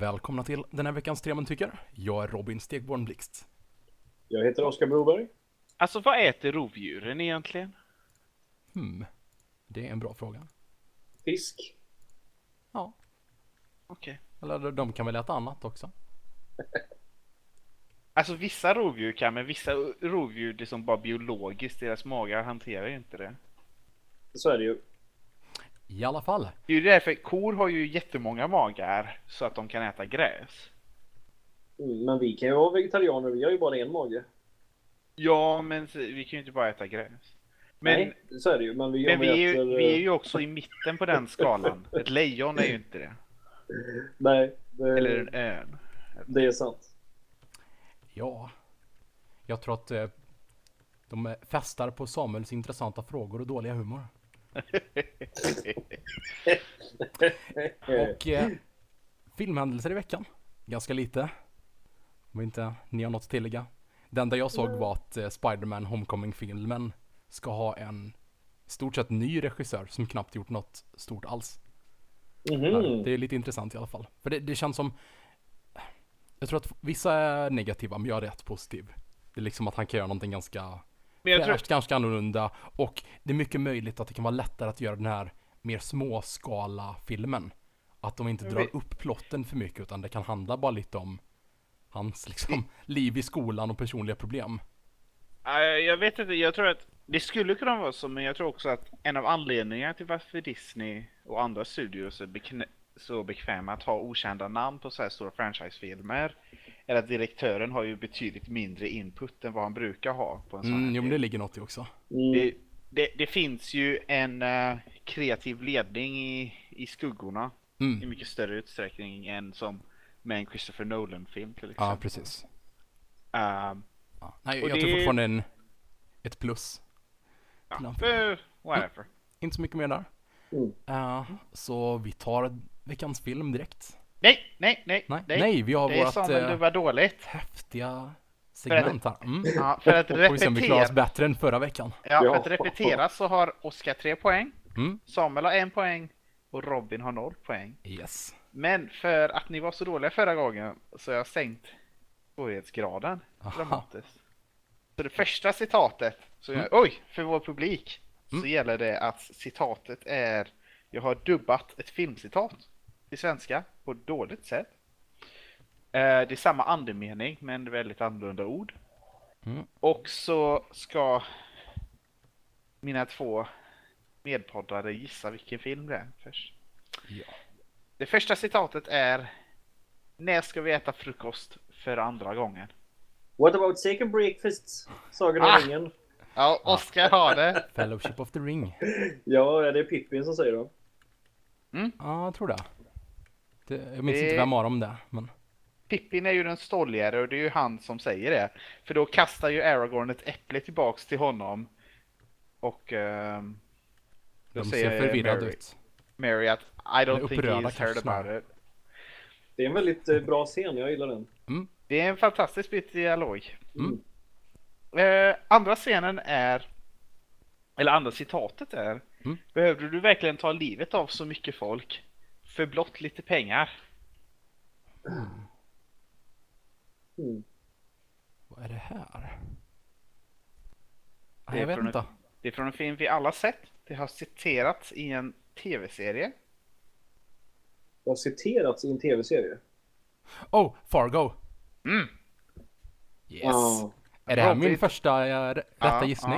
Välkomna till den här veckans Tre tycker. Jag är Robin Stegborn Blixt. Jag heter Oskar Broberg. Alltså vad äter rovdjuren egentligen? Hmm, det är en bra fråga. Fisk. Ja, Okej. eller de kan väl äta annat också. Alltså vissa rovdjur kan, men vissa rovdjur det är som bara biologiskt, deras magar hanterar ju inte det. Så är det ju. I alla fall. Det är ju därför kor har ju jättemånga magar så att de kan äta gräs. Mm, Men vi kan ju vara vegetarianer, vi har ju bara en mage. Ja, men vi kan ju inte bara äta gräs. Men, Nej, så är det ju. Men vi, men vi, är ju, äter, vi är eh, ju också i mitten på den skalan. Ett lejon är ju inte det. Nej, det, Eller en örn. det är sant. Ja, jag tror att eh, de eh, festar på Samuels intressanta frågor och dåliga humor. Och eh, filmhändelser i veckan. Ganska lite. Om inte ni har något att tillägga. Det enda jag såg var att eh, Spider-Man Homecoming-filmen ska ha en stort sett ny regissör som knappt gjort något stort alls. Mhm. Det är lite intressant i alla fall. För det, det känns som Jag tror att vissa är negativa men jag är rätt positiv. Det är liksom att han kan göra någonting ganska Men jag tror, ganska annorlunda och det är mycket möjligt att det kan vara lättare att göra den här mer småskala filmen. Att de inte drar upp plotten för mycket utan det kan handla bara lite om hans liksom liv i skolan och personliga problem. jag vet inte, jag tror att det skulle kunna vara så, men jag tror också att en av anledningarna till varför Disney och andra studios är beknä- så bekväma att ha okända namn på så här stora franchisefilmer att direktören har ju betydligt mindre input än vad han brukar ha på en sån Mm, här jo men det ligger något i också. Mm. det, det, det finns ju en eh, kreativ ledning i, i skuggorna i Mm. mycket större utsträckning än som med en Christopher Nolan-film till exempel. Ja precis. Ehm, Ja. Nej, jag det- tror fortfarande en, ett plus. ja, eh, whatever. Inte så mycket mer där. Mm. Eh, så vi tar veckans film direkt. Nej, nej, nej, Nej, nej, vi har det är vårt Samuel, eh, du var dåligt. häftiga segment här. Mm. Ja, för att Får vi se om vi klarar oss repetera, bättre än förra veckan. ja, för att repetera så har Oskar tre poäng, Mm. Samuel har en poäng och Robin har noll poäng. Yes. Men för att ni var så dåliga förra gången så har jag sänkt svårighetsgraden dramatiskt. Så det första citatet, så jag, oj, för vår publik, så gäller det att citatet är, jag har dubbat ett filmcitat till svenska på ett dåligt sätt. Eh, Det är samma andemening men väldigt annorlunda ord. Mm. Och så ska mina två medpoddare gissa vilken film det är först. Ja. Det första citatet är När ska vi äta frukost för andra gången? What about second breakfast? Sagan om Ah! ringen. Ja, Oskar har det. Fellowship of the Ring. Ja, är det Pippin som säger det? Ja, jag tror det. Det jag minns Det- inte vem av dem det men Pippin är ju den stolligare och det är ju han som säger det. För då kastar ju Aragorn ett äpple tillbaks till honom. Och ehm, då de säger ser förvirrade Mary, ut. Mary att I don't think he's heard about it. Det är en väldigt eh, bra scen, jag gillar den. Det är en fantastisk bit dialog. Mm. Eh, andra scenen är, eller andra citatet är, Mm. behövde du verkligen ta livet av så mycket folk för blott lite pengar? Mm. Vad är det här? Det Nej, är jag vet från inte. ett- Det är från en film vi alla sett. Det har citerats i en tv-serie. Det har citerats i en tv-serie. Oh, Fargo! Mm. Yes! Ja. Är det här min första eh, rätta Ja, gissning?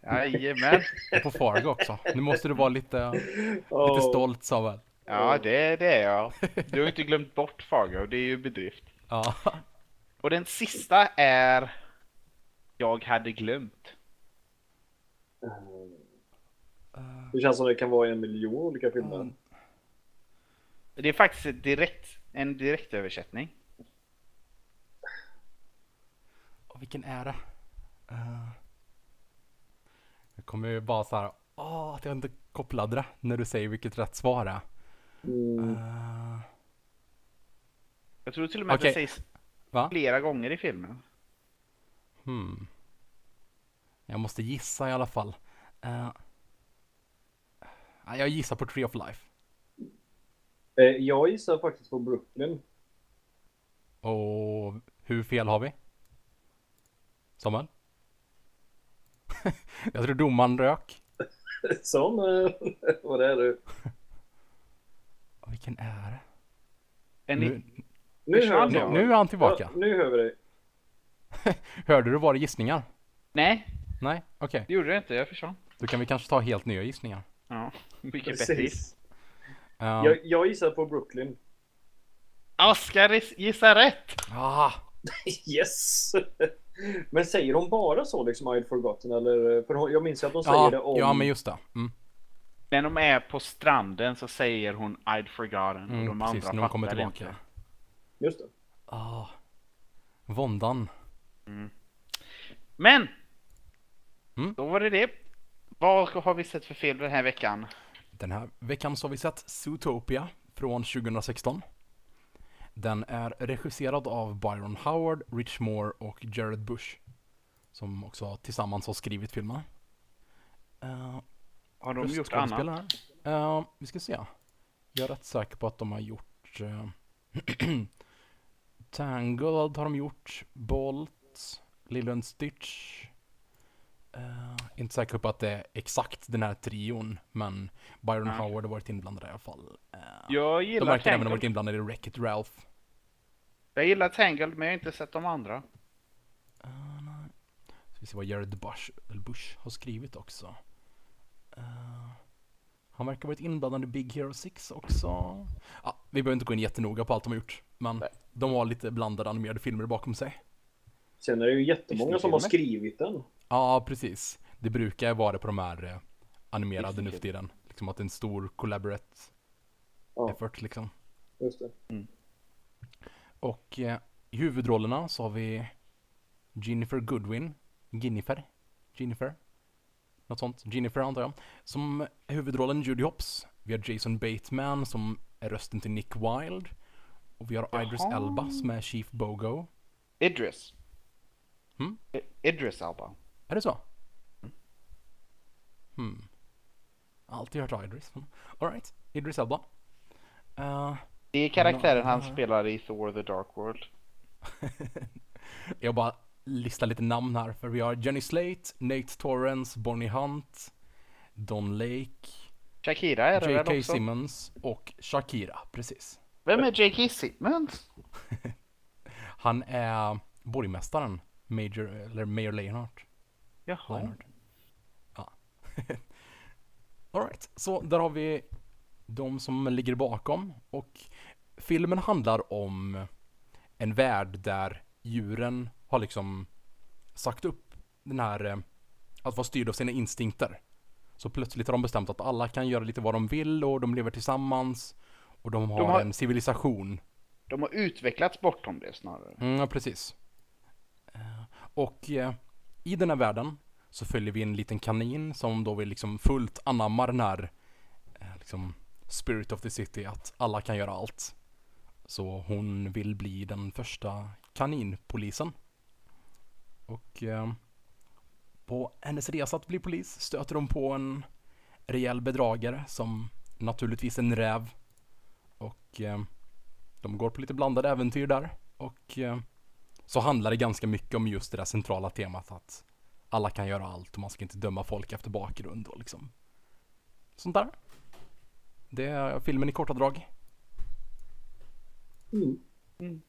Ja. Jajamän. På Fargo också. Nu måste du vara lite, lite Åh. stolt Samuel. Ja, det, det är jag. Du har inte glömt bort Fargo, det är ju bedrift. Ja. Och den sista är Jag hade glömt. Det känns som det kan vara en miljon olika filmer. Mm. Det är faktiskt direkt, en direktöversättning. Och vilken är det? Uh, jag kommer ju bara så här, åh, att jag inte kopplade det när du säger vilket rätt svar är. Uh, Jag tror till och med Okej. att det sägs va? flera gånger i filmen. Hmm. Jag måste gissa i alla fall. Uh, jag gissar på Tree of Life. Eh, Jag gissar faktiskt på Brooklyn. Och hur fel har vi? Samuel? Jag tror domaren rök. Som, eh, vad är du? Vilken är det? Är ni... Nu, Nu hör jag? nu är han tillbaka. Ja, nu hör vi dig. Hörde du bara gissningar? Nej, Nej, okej. det gjorde jag inte. Jag försvann. Då kan vi kanske ta helt nya gissningar. Ja, mycket bättre. Precis. Uh, Jag, jag gissar på Brooklyn. Oscar is- gissar rätt! ah, Yes! Men säger hon bara så liksom I'd forgotten eller? För hon- jag minns att hon säger ja, det om... ja, men just det. Mm, När de är på stranden så säger hon I'd forgotten och mm, de precis, andra när de kommer fattar tillbaka. inte. Just det. Ah, våndan. Men! Mm. Då var det det. Vad har vi sett för film den här veckan? Den här veckan så har vi sett Zootopia från 2016. Den är regisserad av Byron Howard, Rich Moore och Jared Bush. Som också tillsammans har skrivit filmen. Uh, Har de gjort annat? Uh, vi ska se. Jag är rätt säker på att de har gjort uh, Tangled har de gjort, Bolt, Lilo and Stitch. Eh, inte säker på att det är exakt den här trion, men Byron Nej. Howard har varit inblandad i alla fall. Eh, Jag de gillar verkar även ha varit inblandade i Wreck-It Ralph. Jag gillar Tangled men jag har inte sett de andra. Uh, nej. Ska vi se vad Jared Bush, Bush har skrivit också. Eh, han verkar ha varit inblandad i Big Hero 6 också. Ja, vi behöver inte gå in jättenoga på allt de har gjort, men Nej. de har lite blandade animerade filmer bakom sig. Sen är det ju jättemånga som har skrivit den. Ja, precis. Det brukar vara på de här eh, animerade nu för tiden. Liksom att det är en stor collaborate Ja. effort liksom. Just det. Och eh, i huvudrollerna så har vi Jennifer Goodwin, Ginnifer, Jennifer, något sånt, Jennifer antar jag. Som är huvudrollen Judy Hopps. Vi har Jason Bateman som är rösten till Nick Wilde. Och vi har Idris Jaha. Elba som är Chief Bogo. Idris. Hmm? Idris Elba. Är det så? Hmm. Alltid hört Idris. Alright, Idris Elba. Eh, Det är karaktären Ja, han spelar i Thor the Dark World. Jag bara listar lite namn här för vi har Jenny Slate, Nate Torrance, Bonnie Hunt, Don Lake, Shakira är det J.K. också? Simmons och Shakira, precis. Vem är J.K. Simmons? Han är borgmästaren, Major, eller Mayor Leonhardt. Jaha. Leonard. Ja. Alright, så där har vi de som ligger bakom och filmen handlar om en värld där djuren har liksom sagt upp den här eh, att vara styrd av sina instinkter. Så plötsligt har de bestämt att alla kan göra lite vad de vill och de lever tillsammans och de har, har- en civilisation De har utvecklats bortom det snarare. Mm, ja, precis. Eh, Och eh, i den här världen så följer vi en liten kanin som då vill liksom fullt anamma den här liksom spirit of the city, att alla kan göra allt. Så hon vill bli den första kaninpolisen. Och eh, på hennes resa att bli polis stöter hon på en rejäl bedragare som naturligtvis en räv. Och eh, de går på lite blandade äventyr där. Och eh, så handlar det ganska mycket om just det där centrala temat att alla kan göra allt och man ska inte döma folk efter bakgrund och liksom sånt där. Det är filmen i korta drag. Mm. mm.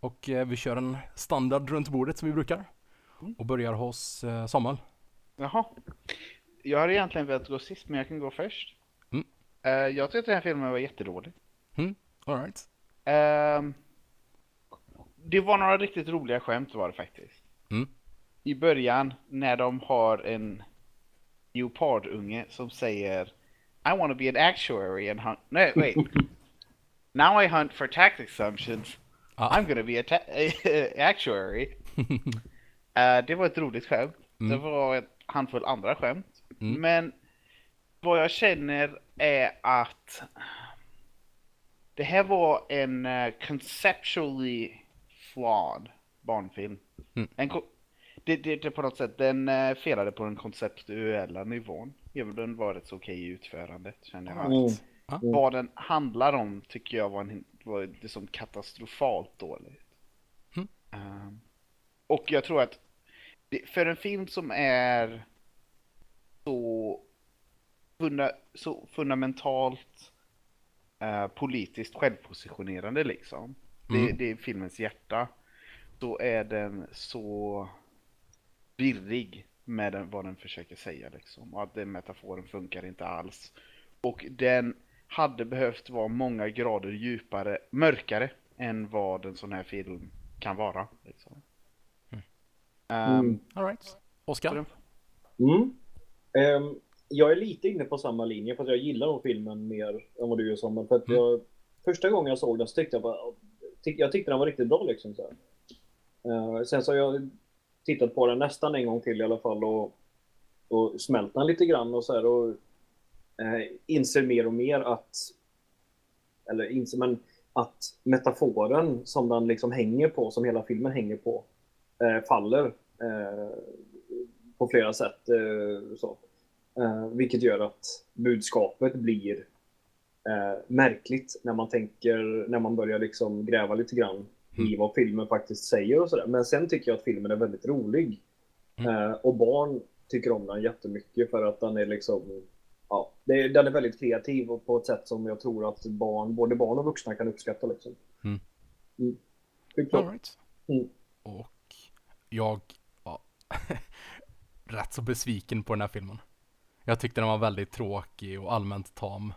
Och eh, vi kör en standard runt bordet som vi brukar. Och börjar hos eh, Samuel. Jaha. Jag hade egentligen velat gå sist men jag kan gå först. Mm. Eh, jag tyckte att den här filmen var jättedålig. Alright. Ehm, det var några riktigt roliga skämt var det faktiskt. Mm. I början när de har en leopardunge som säger I want to be an actuary and hunt... Nej, wait. Now I hunt for tax exemptions. Ah. I'm gonna be a actuary. Eh, det var ett roligt skämt. Mm. Det var en handfull andra skämt. Mm. Men vad jag känner är att det här var en eh, conceptually flawed barnfilm. Mm. En det, det, det på något sätt, den uh, felade på den konceptuella nivån. Även om den var rätt så okej i utförandet känner jag. Mm. Vad den handlar om tycker jag var, en, var liksom katastrofalt dåligt. Ehm, och jag tror att det, för en film som är så, funda, så fundamentalt eh, politiskt självpositionerande liksom. Det, Mm. det är filmens hjärta. Då är den så virrig med den, vad den försöker säga liksom. Och att den metaforen funkar inte alls. Och den hade behövt vara många grader djupare, mörkare än vad en sån här film kan vara. Liksom. Mm. Mm. Alright. så Oskar? Mm. Ehm, jag är lite inne på samma linje för att jag gillar nog filmen mer än vad du gör som. För att Mm. jag, första gången jag såg den så tyckte jag bara, tyck, jag tyckte den var riktigt bra liksom. Så här. Eh, sen så har jag tittat på den nästan en gång till i alla fall och, och smält den lite grann och så här och inser mer och mer att eller inser men att metaforen som den liksom hänger på, som hela filmen hänger på, eh, faller eh, på flera sätt. Eh, så. Eh, vilket gör att budskapet blir eh, märkligt när man tänker, när man börjar liksom gräva lite grann i Mm. vad filmen faktiskt säger och sådär. Men sen tycker jag att filmen är väldigt rolig. Mm. Eh, och barn tycker om den jättemycket för att den är liksom Ja, det är, den är väldigt kreativ och på ett sätt som jag tror att barn, både barn och vuxna kan uppskatta. Liksom. Mm. Mm. Alright. Mm. Och jag var rätt så besviken på den här filmen. Jag tyckte den var väldigt tråkig och allmänt tam.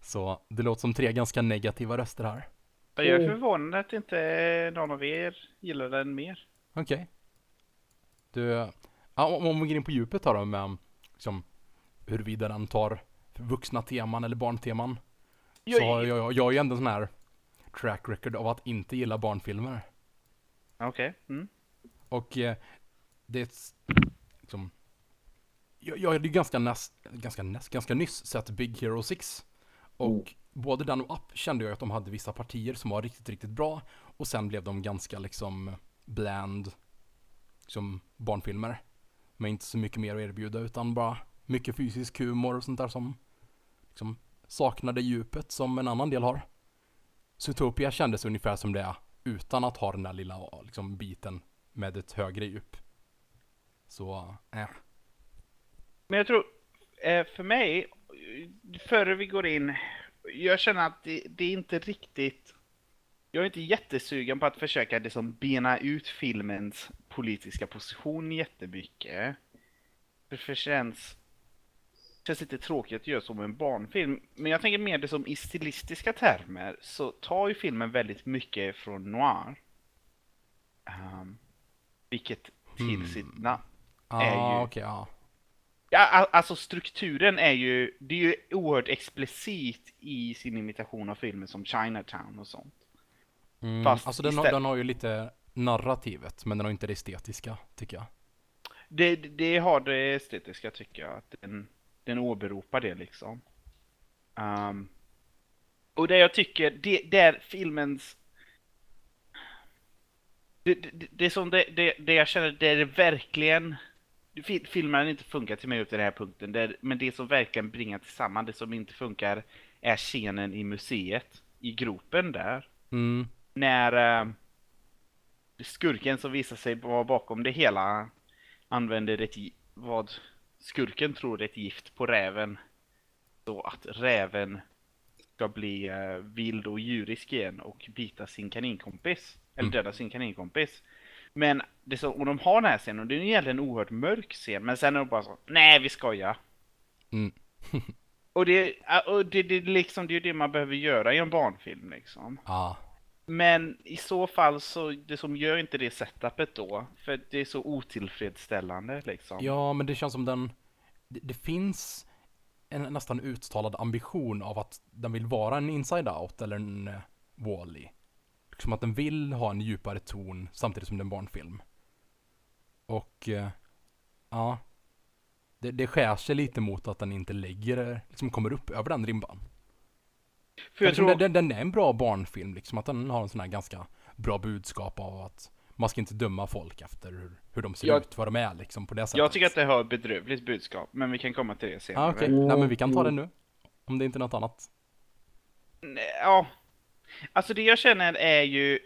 Så det låter som tre ganska negativa röster här. Jag är Mm. förvånad att inte någon av er gillar den mer. Okej. Du, ja, om om vi går in på djupet här då med liksom, huruvida den tar vuxna teman eller barnteman. Så har jag, jag, jag har ju ändå en sån här track record av att inte gilla barnfilmer. Okej. Mm. Och eh, det är liksom, jag, jag hade ju ganska, näst, ganska, näst, ganska nyss sett Big Hero 6. Och Mm. både den och Up kände jag att de hade vissa partier som var riktigt, riktigt bra. Och sen blev de ganska liksom bland, liksom barnfilmer. Med inte så mycket mer att erbjuda utan bara mycket fysisk humor och sånt där som liksom saknade djupet som en annan del har. Zootopia kändes ungefär som det utan att ha den där lilla liksom, biten med ett högre djup. Så, eh. Men jag tror, eh, för mig, före vi går in, jag känner att det, det är inte riktigt, jag är inte jättesugen på att försöka liksom bena ut filmens politiska position jättemycket. För det känns, känns lite tråkigt att göra som en barnfilm. Men jag tänker mer det som i stilistiska termer så tar ju filmen väldigt mycket från noir. Um, vilket till Hmm. sitt namn Ja, Är ju- ah, okej, ja. Alltså strukturen är ju, det är ju oerhört explicit i sin imitation av filmer som Chinatown och sånt. Mm, Fast alltså den har, istället- den har ju lite narrativet, men den har inte det estetiska, tycker jag. Det, det har det estetiska tycker jag, att den, den åberopar det liksom. Ehm, och det jag tycker, det, är filmens... Det, det, det är som det, det, det jag känner, det är verkligen... fi- Filmen har inte funkat till mig upp till den här punkten, det är, men det som verkligen bringar tillsammans, det som inte funkar, är scenen i museet, i gropen där. Mm, När eh, skurken som visar sig vara bakom det hela använder ett, vad skurken tror är ett gift på räven. Så att räven ska bli eh, vild och djurisk igen och bita sin kaninkompis. Eller Mm. döda sin kaninkompis. Men det så, och de har den här scenen och det är egentligen en oerhört mörk scen. Men sen är de bara så, nej vi skojar. Mm. och det, och det, det, är liksom, det är ju det man behöver göra i en barnfilm liksom. ja. Men i så fall så, det som gör inte det setupet då, för det är så otillfredsställande liksom. Ja, men det känns som den, det, det finns en nästan uttalad ambition av att den vill vara en inside out eller en eh, Wall-E. Liksom att den vill ha en djupare ton samtidigt som det är en barnfilm. Och, eh, ja. Det, det skär sig lite mot att den inte lägger, eh, liksom kommer upp över den ribban för jag tror, den, den är en bra barnfilm, liksom att den har en sån här ganska bra budskap av att man ska inte döma folk efter hur, hur de ser Jag- ut, vad de är liksom på det sättet. jag tycker att det har ett bedrövligt budskap, men vi kan komma till det senare. Ja, okej. Mm, Nej, men vi kan ta det mm. nu. Om det inte är något annat. Ja, alltså det jag känner är ju...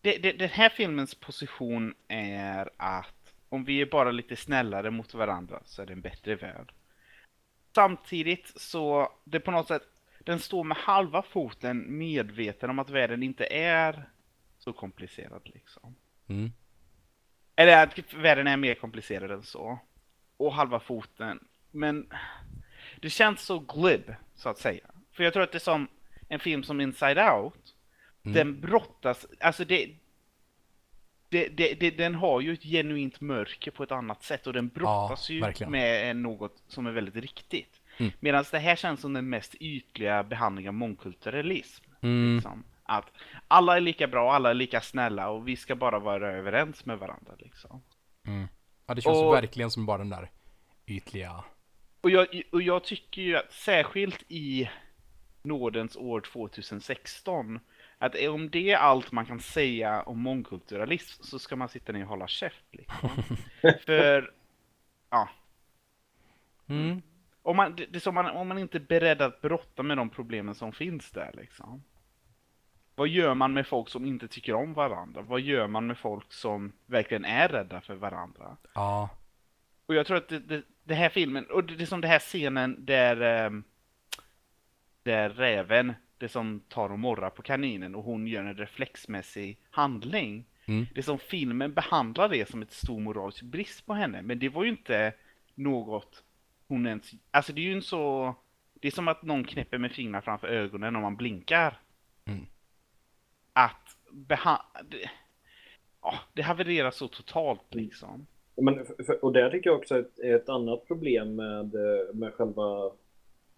det, det, den här filmens position är att om vi är bara lite snällare mot varandra så är det en bättre värld. Samtidigt så, det på något sätt, den står med halva foten medveten om att världen inte är så komplicerad liksom. Mm. Eller att världen är mer komplicerad än så. Och halva foten. Men det känns så glib, så att säga. För jag tror att det är som en film som Inside Out. Mm. Den brottas, alltså det, det, det, det, den har ju ett genuint mörker på ett annat sätt och den brottas ju verkligen. med något som är väldigt riktigt. Mm. Medan det här känns som den mest ytliga behandlingen av mångkulturalism. Mm. Liksom. Att alla är lika bra, alla är lika snälla och vi ska bara vara överens med varandra liksom. Mm. Ja, det känns Och- verkligen som bara den där ytliga. Och jag, och jag tycker ju att särskilt i nådens år 2016 att om det är allt man kan säga om mångkulturalism så ska man sitta ner och hålla käft liksom. För, ja, Mm. Om man, det är som man, om man inte är beredd att brotta med de problemen som finns där liksom. Vad gör man med folk som inte tycker om varandra? Vad gör man med folk som verkligen är rädda för varandra? Ja. Och jag tror att det, det, det här filmen, och det, det är som den här scenen där, ehm, där räven, det som tar och morrar på kaninen och hon gör en reflexmässig handling. Mm. Det som filmen behandlar det som ett stor moralisk brist på henne, men det var ju inte något hon ens, alltså det är ju en så, det är som att någon knäpper med fingrarna framför ögonen om man blinkar. Mm. Att behandla, det, ja, det havererar så totalt liksom. Men, för- och där tycker jag också att ett annat problem med, eh, med själva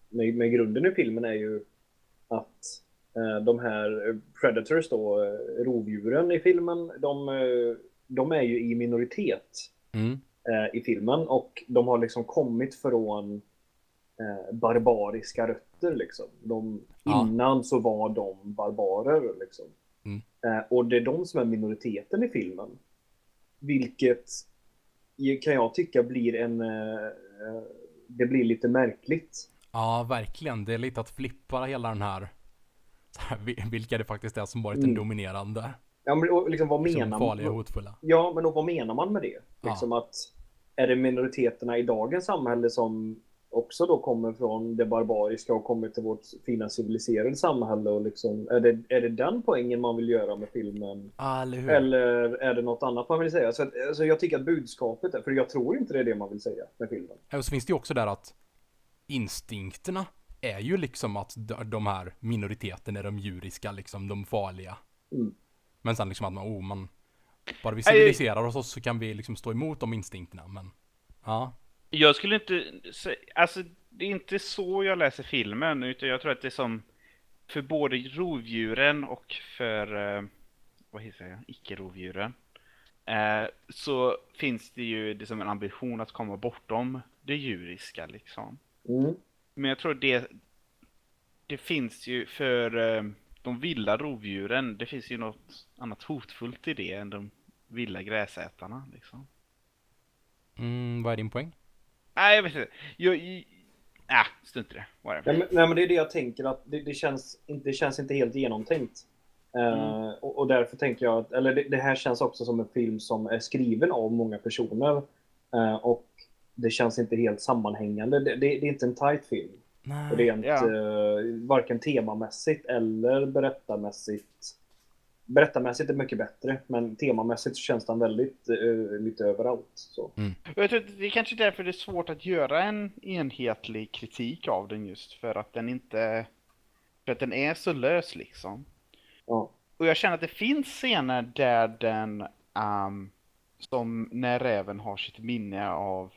med, med grunden i filmen är ju att eh, de här predators då, eh, rovdjuren i filmen, de, de är ju i minoritet Mm. Eh, i filmen och de har liksom kommit från eh, barbariska rötter liksom. De, Ja. Innan så var de barbarer liksom. Mm. Eh, och det är de som är minoriteten i filmen. Vilket kan jag tycka blir en... Eh, eh, det blir lite märkligt. Ja, verkligen. Det är lite att flippa hela den här, här vi- vilka det faktiskt är som varit den Mm. dominerande. Ja, men och liksom, vad Liksom menar farliga och man? hotfulla. Ja, men och vad menar man med det? Ja. Liksom att är det minoriteterna i dagens samhälle som också då kommer från det barbariska och kommer till vårt fina civiliserade samhälle och liksom, är det, är det den poängen man vill göra med filmen? Ja, eller? Eller är det något annat man vill säga? Så att, alltså jag tycker att budskapet är, för jag tror inte det är det man vill säga med filmen. Och så finns det ju också där att instinkterna är ju liksom att de- de här minoriteterna är de djuriska, liksom de farliga. Mm. Men sen liksom att man, oh man, bara vi civiliserar oss så kan vi liksom stå emot de instinkterna, men ja. Jag skulle inte säga, alltså det är inte så jag läser filmen, utan jag tror att det är som för både rovdjuren och för, eh, vad heter jag, icke-rovdjuren. Eh, så finns det ju det som en ambition att komma bortom det djuriska liksom. Mm. Men jag tror det, det finns ju för eh, de vilda rovdjuren, det finns ju något annat hotfullt i det än de vilda gräsätarna liksom. Mm, vad är din poäng? Nej, jag vet inte. Jag, jag, äh, strunt i det. Nej, men, nej, men det är det jag tänker att det, det, känns, inte- det känns inte helt genomtänkt. Eh, och, och därför tänker jag att, eller det, det här känns också som en film som är skriven av många personer. Eh, och det känns inte helt sammanhängande. Det, det, det är inte en tight film. Nej. Rent, Ja. eh, varken temamässigt eller berättarmässigt. Berättarmässigt är mycket bättre, men temamässigt så känns den väldigt eh, lite överallt. Så. Och jag tror att det är kanske därför det är svårt att göra en enhetlig kritik av den just för att den inte... För att den är så lös liksom. Ja. Och jag känner att det finns scener där den, ehm, som när räven har sitt minne av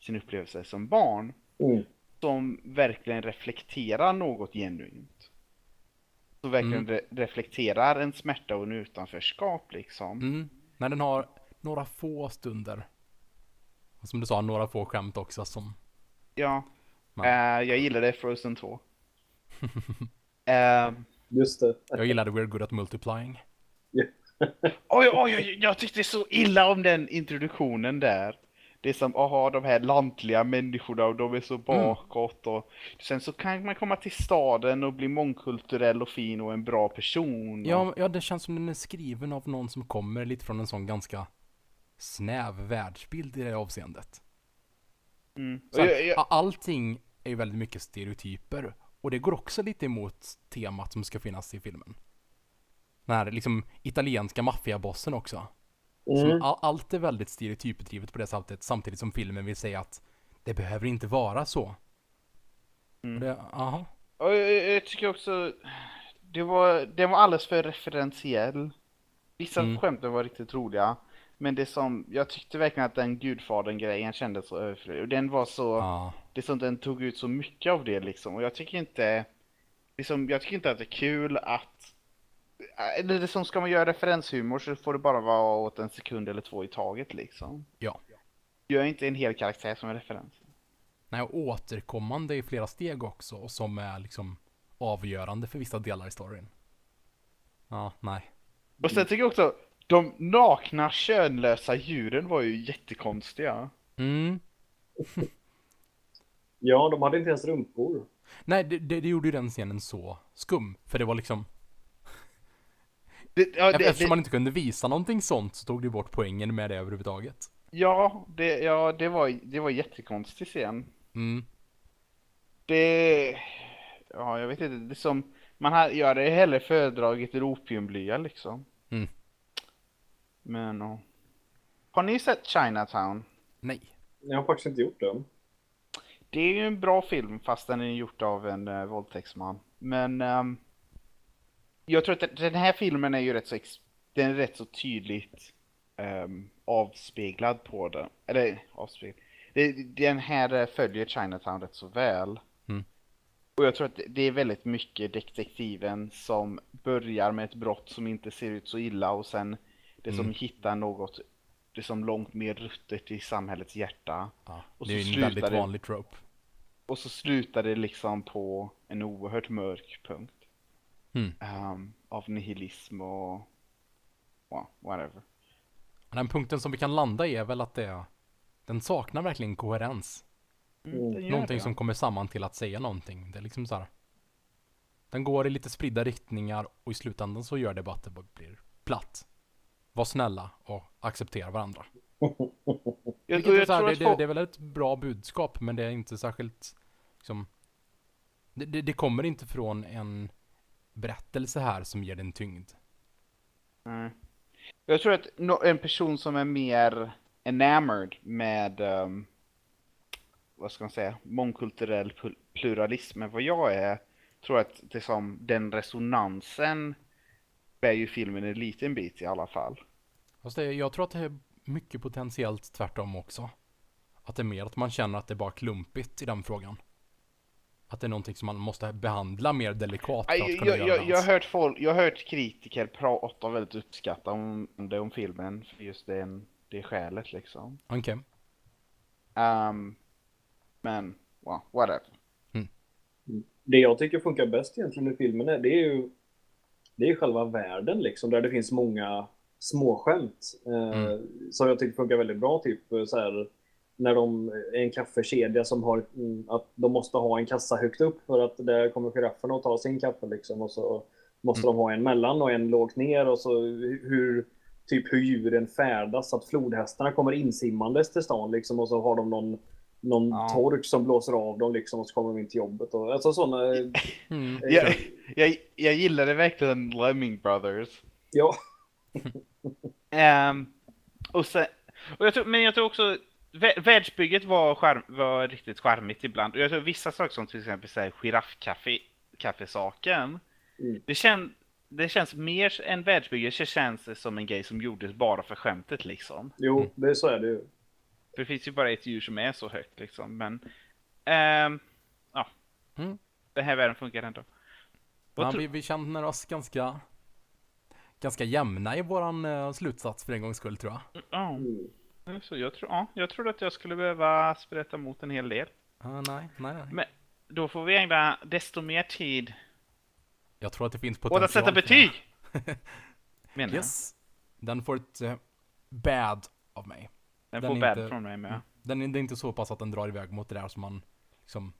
sin upplevelse som barn, Mm. som verkligen reflekterar något genuint. Som verkligen Mm. re reflekterar en smärta och en utanförskap liksom. Mm, när den har några få stunder. Och som du sa, några få skämt också som, Ja. Eh, jag gillade Frozen 2. Eh, Just det. jag gillade We're Good At Multiplying. oj, oj, oj, jag tyckte så illa om den introduktionen där. Det är som, aha, de här lantliga människorna och de är så Mm. bakåt och sen så kan man komma till staden och bli mångkulturell och fin och en bra person. och- Ja, ja, det känns som den är skriven av någon som kommer lite från en sån ganska snäv världsbild i det avseendet. Mm. Här, jag, jag, Allting är ju väldigt mycket stereotyper. Och det går också lite emot temat som ska finnas i filmen. Den här liksom italienska maffiabossen också. Som Mm. all, allt är väldigt stereotypdrivet på det sättet samtidigt som filmen vill säga att det behöver inte vara så. Mm. Det, aha. jag, jag tycker också, det var, det var alldeles för referentiell. Vissa Mm. skämten var riktigt roliga. Men det som, jag tyckte verkligen att den gudfadern-grejen kändes så överflödig. Och den var så... Ja. det som den tog ut så mycket av det liksom och jag tycker inte liksom, jag tycker inte att det är kul att eller det som ska man göra referenshumor så får det bara vara åt en sekund eller två i taget liksom. Ja. Gör inte en hel karaktär som en referens. Nej, och återkommande i flera steg också och som är liksom avgörande för vissa delar i storyn. Ja, nej. Och sen tycker jag också, de nakna könlösa djuren var ju jättekonstiga. Mm. Ja, de hade inte ens rumpor. Nej, det, det, det gjorde ju den scenen så skum. För det var liksom, Det, ja, det, eftersom det, man inte kunde visa någonting sånt så tog det bort poängen med det överhuvudtaget. ja, det, ja, det var, det var jättekonstig scen. Mm. Det... Ja, jag vet inte. Det är som... Man har, jag hade hellre föredragit opiumblya liksom. Mm. Men, ja. Har ni sett Chinatown? Nej. Jag har faktiskt inte gjort det. Det är ju en bra film fast den är gjort av en uh, våldtäktsman. Men ehm, jag tror att den- här filmen är ju rätt så, den är rätt så tydligt ehm, avspeglad på den. Eller avspeglad. Det, den här följer Chinatown rätt så väl. Mm. Och jag tror att det- är väldigt mycket detektiven som börjar med ett brott som inte ser ut så illa och sen det som Mm. hittar något det som långt mer ruttet i samhällets hjärta. Ja, Och det är en väldigt vanlig trope. Och så slutar det liksom på en oerhört mörk punkt. Mm. Ehm, av nihilism och well, whatever. Den punkten som vi kan landa i är väl att det är, den saknar verkligen koherens. Mm. gör Någonting det. som kommer samman till att säga någonting. Det är liksom så här. Den går i lite spridda riktningar och i slutändan så gör det bara att det bara blir platt. Var snälla och acceptera varandra. Jag, är jag så här, tror det, att det, det är väl ett bra budskap men det är inte särskilt liksom, det, det, det kommer inte från en berättelse här som ger den tyngd. Nej. jag tror att no, en person som är mer enamored med ehm, vad ska man säga, mångkulturell pl- pluralism än vad jag är, tror att det som den resonansen bär ju filmen en liten bit i alla fall. Fast det, jag tror att det är mycket potentiellt tvärtom också. Att det är mer att man känner att det är bara klumpigt i den frågan. Att det är någonting som man måste behandla mer delikat för Aj, att kunna Jag, göra jag, jag, har hört folk, jag har hört kritiker prata väldigt uppskatta om det om filmen för just den, det skälet liksom. Okej. Ehm, men, well, whatever. Det jag tycker funkar bäst egentligen i filmen är, det är ju det är själva världen liksom, där det finns många småskämt. Eh, Mm. Som jag tycker funkar väldigt bra, typ eh, så här när de är en kaffekedja som har mm, att de måste ha en kassa högt upp för att där kommer girafferna att ta sin kaffe liksom och så måste de ha en mellan och en lågt ner och så hur typ hur djuren färdas, att flodhästarna kommer insimmandes till stan liksom och så har de någon någon Ja. tork som blåser av dem liksom och så kommer de in till jobbet och alltså sådana Mm. Jag, jag, jag gillade verkligen Lemming Brothers. ja Ehm, och sen, och jag tror, men jag tror också världsbygget var, skärm, var riktigt charmigt ibland. Och jag tror vissa saker som till exempel så här, giraffkaffe kaffesaken. Mm. Det, kän, det känns mer än världsbygge så känns det som en grej som gjordes bara för skämtet liksom. Jo, det, så är det ju. För det finns ju bara ett djur som är så högt liksom. Men ehm, ja, Mm. den här världen funkar ändå. Ja, vi, vi känner oss ganska ganska jämna i våran eh, slutsats för en gångs skull tror jag. Ja, Mm. Så jag tror, ja, jag tror att jag skulle behöva sprätta emot en hel del. Ah, nej, nej, nej. Men då får vi ägna desto mer tid Jag tror att det finns åt potential. att sätta betyg! Menar jag. Yes. Den får ett eh, bad av mig. Den Den får bad inte- från mig med. Den är, det är inte så pass att den drar iväg mot det där som man liksom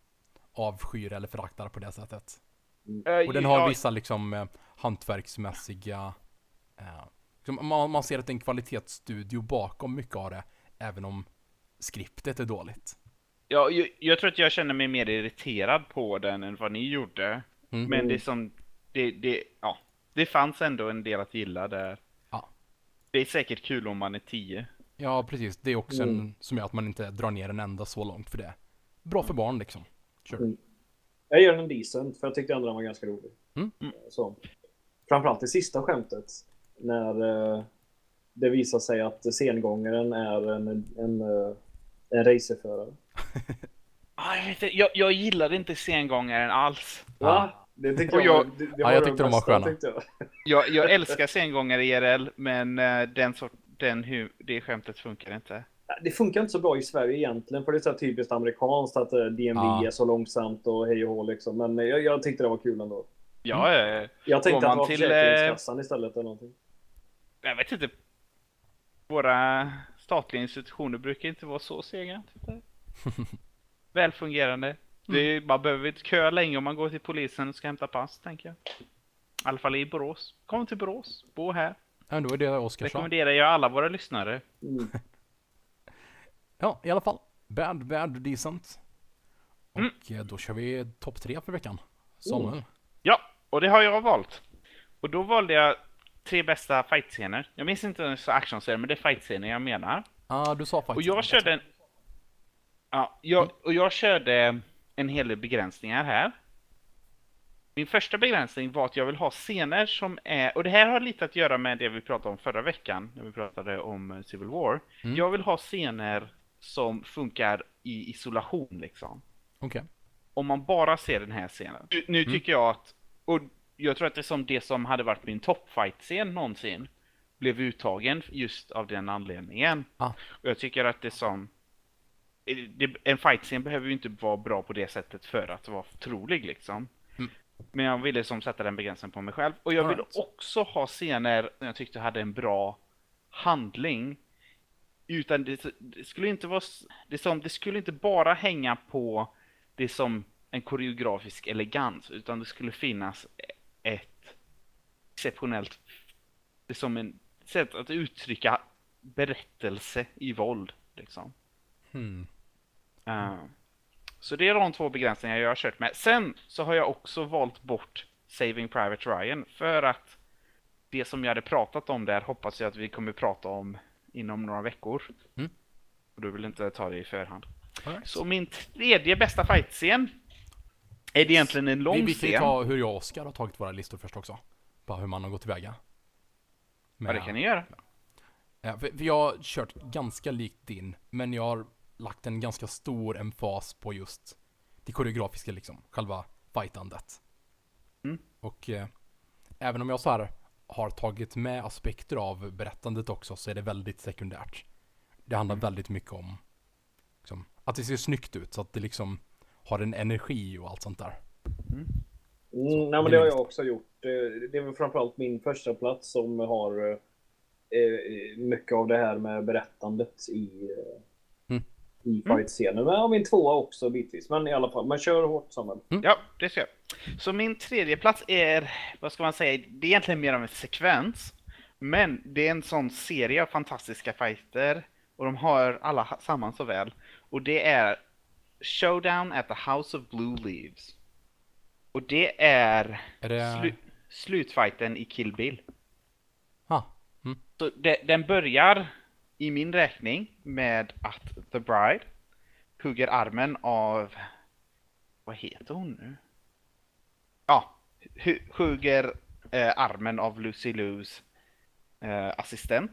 avskyr eller föraktar på det sättet. Eh, Och den har ja, vissa liksom eh, hantverksmässiga eh, man, man ser att det är en kvalitetsstudio bakom mycket av det, även om skriptet är dåligt. Ja, jag, jag tror att jag känner mig mer irriterad på den än vad ni gjorde. Mm. Men det är som, det, det, ja, det fanns ändå en del att gilla där. Ja. Det är säkert kul om man är 10. Ja, precis. Det är också en Mm. som gör att man inte drar ner en enda så långt för det. Bra för barn liksom. Kör. Mm. Jag ger den decent, för jag tyckte ändå den var ganska rolig. Mm. Så. Framförallt det sista skämtet. När eh, det visar sig att sengångaren är en, en, eh, en racerförare. Ah, jag, vet inte, jag, gillade inte sengångaren alls. Va? Det tyckte Och jag, jag- det, det Ja, jag tyckte de var sköna. jag. Jag, jag älskar sengångare IRL, men eh, den sort, den hu, det skämtet funkar inte. Det funkar inte så bra i Sverige egentligen, för det är så här typiskt amerikanskt att DMV Ja. är så långsamt och hej och hå liksom. Men jag, jag tyckte det var kul ändå. Ja, eh, Jag tänkte att det man var till, Försäkringskassan istället eller någonting. Jag vet inte. Våra statliga institutioner brukar inte vara så sega. Välfungerande. Det är, man behöver inte köa länge om man går till polisen och ska hämta pass, tänker jag. I alla fall i Borås. Kom till Borås, bo här. Ja, det var det Oskar sa. Rekommenderar jag alla våra lyssnare. Mm. Ja, i alla fall. Bad, bad, decent. Och Mm. eh, då kör vi topp tre för veckan. Samuel. Ja, och det har jag valt. Och då valde jag tre bästa fightscener. Jag minns inte ens actionscener, men det är fightscener jag menar. Ja, ah, du sa faktiskt Och jag körde en... Ja, jag, och jag körde en hel del begränsningar här. Min första begränsning var att jag vill ha scener som är, och det här har lite att göra med det vi pratade om förra veckan, när vi pratade om eh, Civil War. Mm. Jag vill ha scener som funkar i isolation liksom. Okej. Om man bara ser den här scenen. Nu, nu tycker jag att, och jag tror att det som det som hade varit min toppfight-scen någonsin, blev uttagen just av den anledningen. Ah. Och jag tycker att det som det, en fight-scen behöver ju inte vara bra på det sättet för att vara trolig liksom. Mm. Men jag ville som sätta den begränsningen på mig själv. Och jag All ville right. också ha scener som jag tyckte hade en bra handling. Utan det, det skulle inte vara, det, som, det skulle inte bara hänga på det som en koreografisk elegans, utan det skulle finnas ett exceptionellt, det som en sätt att uttrycka berättelse i våld. Liksom. Hmm. Eh, så det är de två begränsningar jag har kört med. Sen så har jag också valt bort Saving Private Ryan för att det som jag hade pratat om där hoppas jag att vi kommer prata om inom några veckor. Mm. Och du vill inte ta det i förhand. Right. Så min tredje bästa fightscen är det egentligen en lång vi, vi kan ju scen. ta hur jag och Oskar har tagit våra listor först också. Bara hur man har gått tillväga. Ja, det kan ni göra. Ja, för, för jag har kört ganska likt din, men jag har lagt en ganska stor emfas på just det koreografiska liksom, själva fightandet. Mm. Och eh, även om jag så här har tagit med aspekter av berättandet också så är det väldigt sekundärt. Det handlar väldigt mycket om liksom, att det ser snyggt ut så att det liksom har en energi och allt sånt där. Mm, Så, nej, men det har jag också gjort. Det det är väl framförallt min första plats som har eh, mycket av det här med berättandet i, eh, Mm. i fight-scenen. Men ja, min tvåa också bitvis. Men i alla fall, man kör hårt Samuel. Ja, det ska jag. Så min tredje plats är, vad ska man säga, det är egentligen mer av en sekvens. Men det är en sån serie av fantastiska fighter. Och de har alla samman så väl. Och det är Showdown at the House of Blue Leaves. Och det är Är det... slu slutfighten i Kill Bill. Ah, mm. Så det, den börjar i min räkning med att The Bride hugger armen av, vad heter hon nu? Ja, hu- hugger eh, armen av Lucy Lous eh, assistent.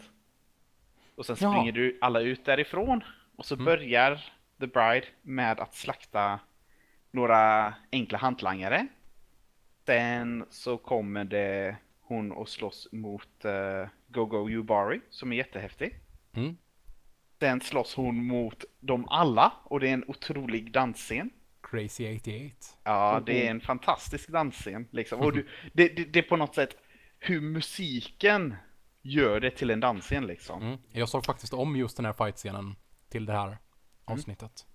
Och sen Ja. springer du alla ut därifrån. Och så Mm. börjar The Bride med att slakta några enkla hantlangare. Sen så kommer det hon och slåss mot uh, Gogo Yubari som är jättehäftig. Mm. Sen slåss hon mot dem alla och det är en otrolig dansscen. Crazy 88. Ja, det är en fantastisk dansscen liksom. Och du, det, det, det är på något sätt hur musiken gör det till en dansscen liksom. Mm. Jag såg faktiskt om just den här fightscenen till det här avsnittet.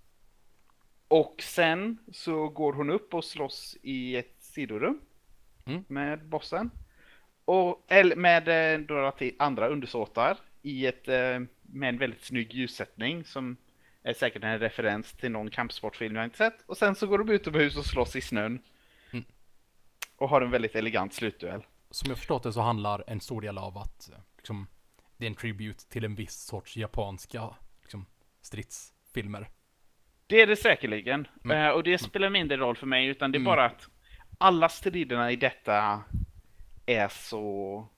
Och sen så går hon upp och slåss i ett sidorum Mm. med bossen. Och, eller med eh, några andra undersåtar i ett, eh, med en väldigt snygg ljussättning som är säkert en referens till någon kampsportfilm jag inte sett. Och sen så går de utomhus och slåss i snön. Mm. Och har en väldigt elegant slutduell. Som jag förstått det så handlar en stor del av att eh, liksom, det är en tribute till en viss sorts japanska liksom, stridsfilmer. Det är det säkerligen. Mm. Eh, och det spelar mindre roll för mig, utan det är Mm. bara att alla striderna i detta är så...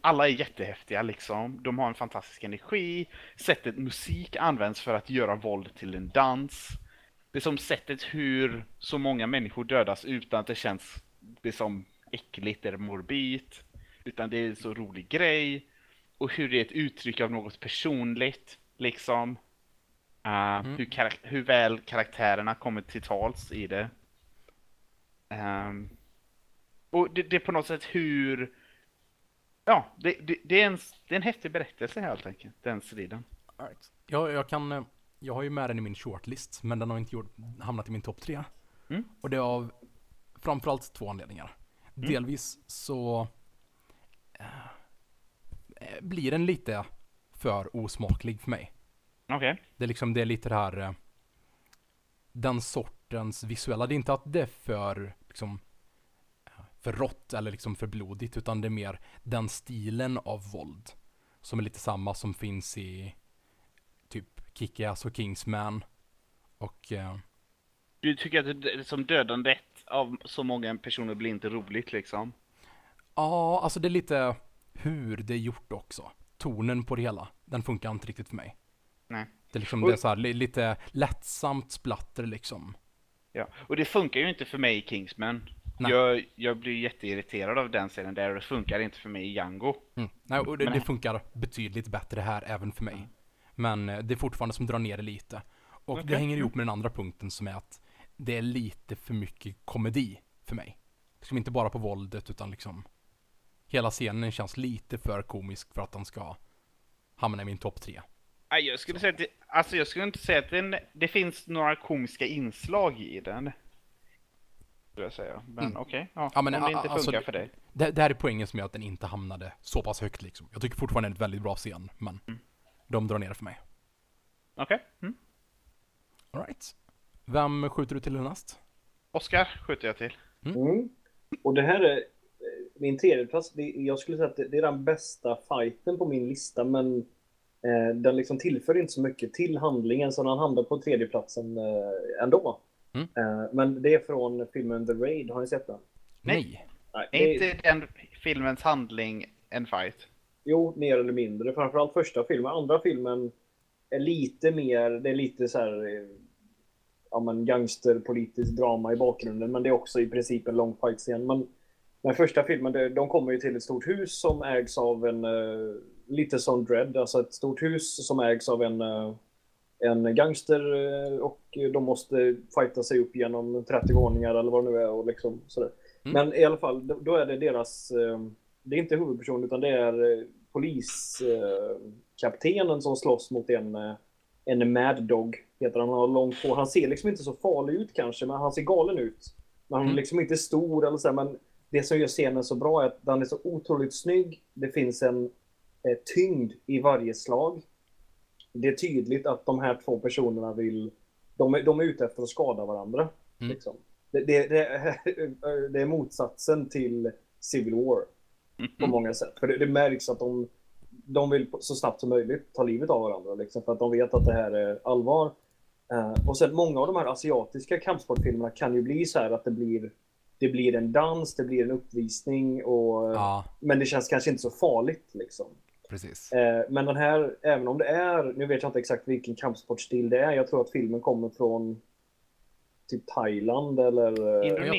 Alla är jättehäftiga liksom. De har en fantastisk energi. Sättet musik används för att göra våld till en dans. Det är som sättet hur så många människor dödas utan att det känns det som äckligt eller morbid. Utan det är en så rolig grej. Och hur det är ett uttryck av något personligt, liksom. Uh, hur, karak- hur väl karaktärerna kommer till tals i det. Ehm, och det, det är på något sätt hur... Ja, det, det, det, är en, det är en häftig berättelse helt enkelt, den striden. Jag, jag kan, eh, jag har ju med den i min shortlist, men den har inte gjort, hamnat i min topp tre. Mm. Och det är av framförallt två anledningar. Delvis så eh, blir den lite för osmaklig för mig. Okej. Det är liksom, det är lite det här eh, den sortens visuella. Det är inte att det är för liksom för rått eller liksom för blodigt utan det är mer den stilen av våld som är lite samma som finns i typ Kick-Ass och Kingsman och eh, Du tycker att det som dödandet av så många personer blir inte roligt liksom? ja, alltså det är lite hur det är gjort också. Tonen på det hela, den funkar inte riktigt för mig. Nej. Det är liksom Och- det är så här, li- lite lättsamt splatter liksom. Ja, och det funkar ju inte för mig i Kingsman. Nej. Jag, jag blir jätteirriterad av den scenen där och det funkar inte för mig i Django. Mm. Nej, och det, Men- det funkar betydligt bättre här även för mig. Men eh, det är fortfarande som drar ner det lite. Och det Okej. hänger ihop med den andra punkten som är att det är lite för mycket komedi för mig. Liksom inte bara på våldet utan liksom hela scenen känns lite för komisk för att den ska hamna i min topp tre. Jag skulle säga att det, alltså jag skulle inte säga att den, det finns några komiska inslag i den. Skulle jag säga. Men Mm. okej, ja, Ja, men, om det inte alltså, funkar det- för dig. Det, det här är poängen som gör att den inte hamnade så pass högt liksom. Jag tycker fortfarande det är en väldigt bra scen, men de drar ner det för mig. Okej. Mm. Alright. Vem skjuter du till härnäst? Oscar skjuter jag till. Mm. Och det här är eh, min tredje plats. Jag skulle säga att det, det är den bästa fighten på min lista, men eh, den liksom tillför inte så mycket till handlingen, så den hamnar på tredjeplatsen eh, ändå. Mm. Eh, men det är från filmen The Raid. Har ni sett den? Nej. Nej, Är det- inte den filmens handling en fight? Jo, mer eller mindre. Framförallt första filmen. Andra filmen är lite mer, det är lite så här eh, ja, men gangsterpolitiskt drama i bakgrunden, men det är också i princip en lång fight-scen. Men den första filmen, de kommer ju till ett stort hus som ägs av en, eh, lite som Dread, alltså ett stort hus som ägs av en, eh, en gangster eh, och de måste fighta sig upp genom 30 våningar eller vad det nu är och liksom sådär. Mm. Men i alla fall, då, är det deras, eh, det är inte huvudpersonen utan det är poliskaptenen som slåss mot en, en Mad Dog, heter han. Han har långt hår. Han ser liksom inte så farlig ut kanske, men han ser galen ut. Men han är Mm. liksom inte stor eller så, här, men det som gör scenen så bra är att den är så otroligt snygg. Det finns en eh, tyngd i varje slag. Det är tydligt att de här två personerna vill, de är, de är ute efter att skada varandra. Mm. Liksom. Det, det, det, det är motsatsen till Civil War på många sätt. För det, det märks att de, de vill så snabbt som möjligt ta livet av varandra. Liksom, för att de vet att det här är allvar. Eh, och sen många av de här asiatiska kampsportfilmerna kan ju bli så här att det blir, det blir en dans, det blir en uppvisning. Och, Ja, Men det känns kanske inte så farligt. Liksom. Precis. Eh, men den här, även om det är, nu vet jag inte exakt vilken kampsportstil det är. Jag tror att filmen kommer från typ Thailand eller eh, va?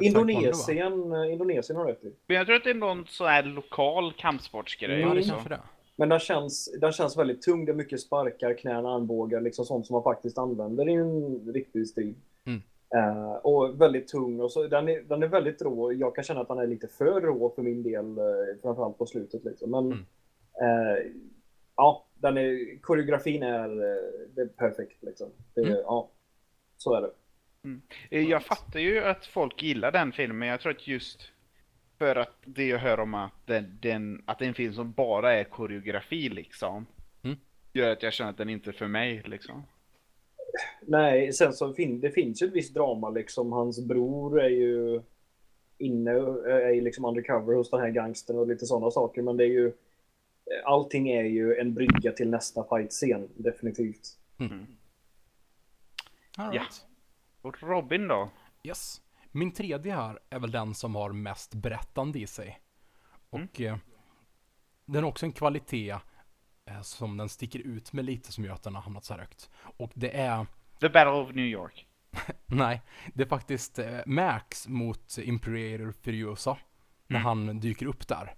Indonesien. eh, Indonesien har rätt i. Men jag tror att det är någon sån här lokal kampsportsgrej Ja, det det. är. Men den känns, den känns väldigt tung. Det är mycket sparkar, knän, armbågar, liksom sånt som man faktiskt använder i en riktig strid. Mm. Eh, och väldigt tung. Och så, den, är, den är väldigt rå. Jag kan känna att den är lite för rå för min del, eh, framförallt på slutet. Liksom. Men Mm. Eh, ja, den är, koreografin är, eh, det är perfekt liksom. Det, Mm. Ja, så är det. Eh, Jag fattar ju att folk gillar den filmen, men jag tror att just för att det jag hör om att, den, den, att det är en film som bara är koreografi liksom. Mm. Gör att jag känner att den inte är för mig liksom. Nej, sen så fin, det finns ju ett visst drama liksom. Hans bror är ju inne, är ju liksom undercover hos den här gangstern och lite sådana saker. Men det är ju, allting är ju en brygga till nästa fight-scen, definitivt. All Ja. right. Och Robin då? Yes. Min tredje här är väl den som har mest berättande i sig. Och eh, den har också en kvalitet eh, som den sticker ut med lite som gör att den har hamnat så här högt. Och det är, The Battle of New York. nej, det är faktiskt eh, Max mot Imperator Furiosa. När han dyker upp där.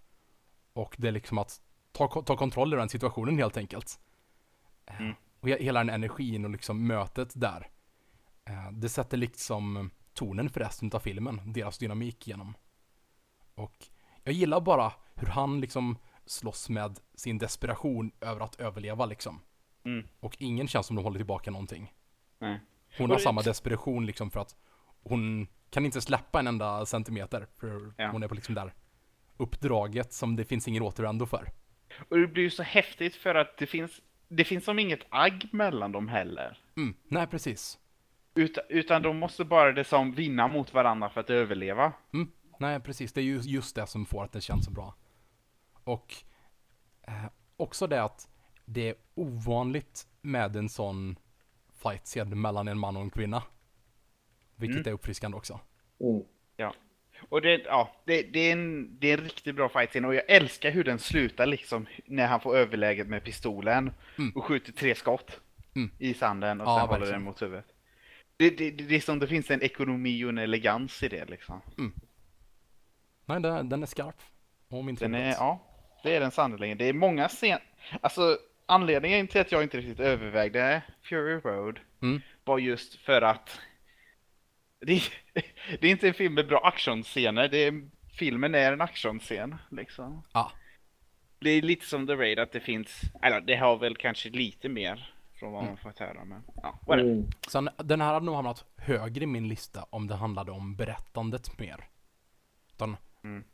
Och det är liksom att ta, ta kontroll över den situationen helt enkelt. Eh, Mm. Och he- hela den energin och liksom mötet där. Eh, Det sätter liksom tonen för resten av filmen, deras dynamik genom. Och jag gillar bara hur han liksom slåss med sin desperation över att överleva liksom. Mm. Och ingen känns som de håller tillbaka någonting. Nej. Hon har samma desperation liksom för att hon kan inte släppa en enda centimeter. För Ja. hon är på liksom där uppdraget som det finns ingen återvändo för. Och det blir ju så häftigt för att det finns, det finns som inget agg mellan dem heller. Mm, nej precis. Utan, utan de måste bara det som vinna mot varandra för att överleva. Mm, nej precis, det är ju just det som får att det känns så bra. Och eh, också det att det är ovanligt med en sån fight-scen mellan en man och en kvinna. Vilket Mm. är uppfriskande också. Mm. Ja. Och det, ja, det, det, är en, det är en riktigt bra fight och jag älskar hur den slutar liksom när han får överläget med pistolen Mm. och skjuter tre skott Mm. i sanden och Ja, sen håller den mot huvudet. Det, det, det, är som det finns en ekonomi och en elegans i det liksom. Nej, den, den är skarp. Och min Den är, ja, det är den sannerligen. Det är många scen... Alltså, anledningen till att jag inte riktigt övervägde Fury Road Mm. var just för att det, det är inte en film med bra actionscener, det är, filmen är en actionscen liksom. Ja. Det är lite som The Raid att det finns, eller det har väl kanske lite mer från vad man fått höra men ja. Mm. Sen, den här hade nog hamnat högre i min lista om det handlade om berättandet mer. Utan, Mm.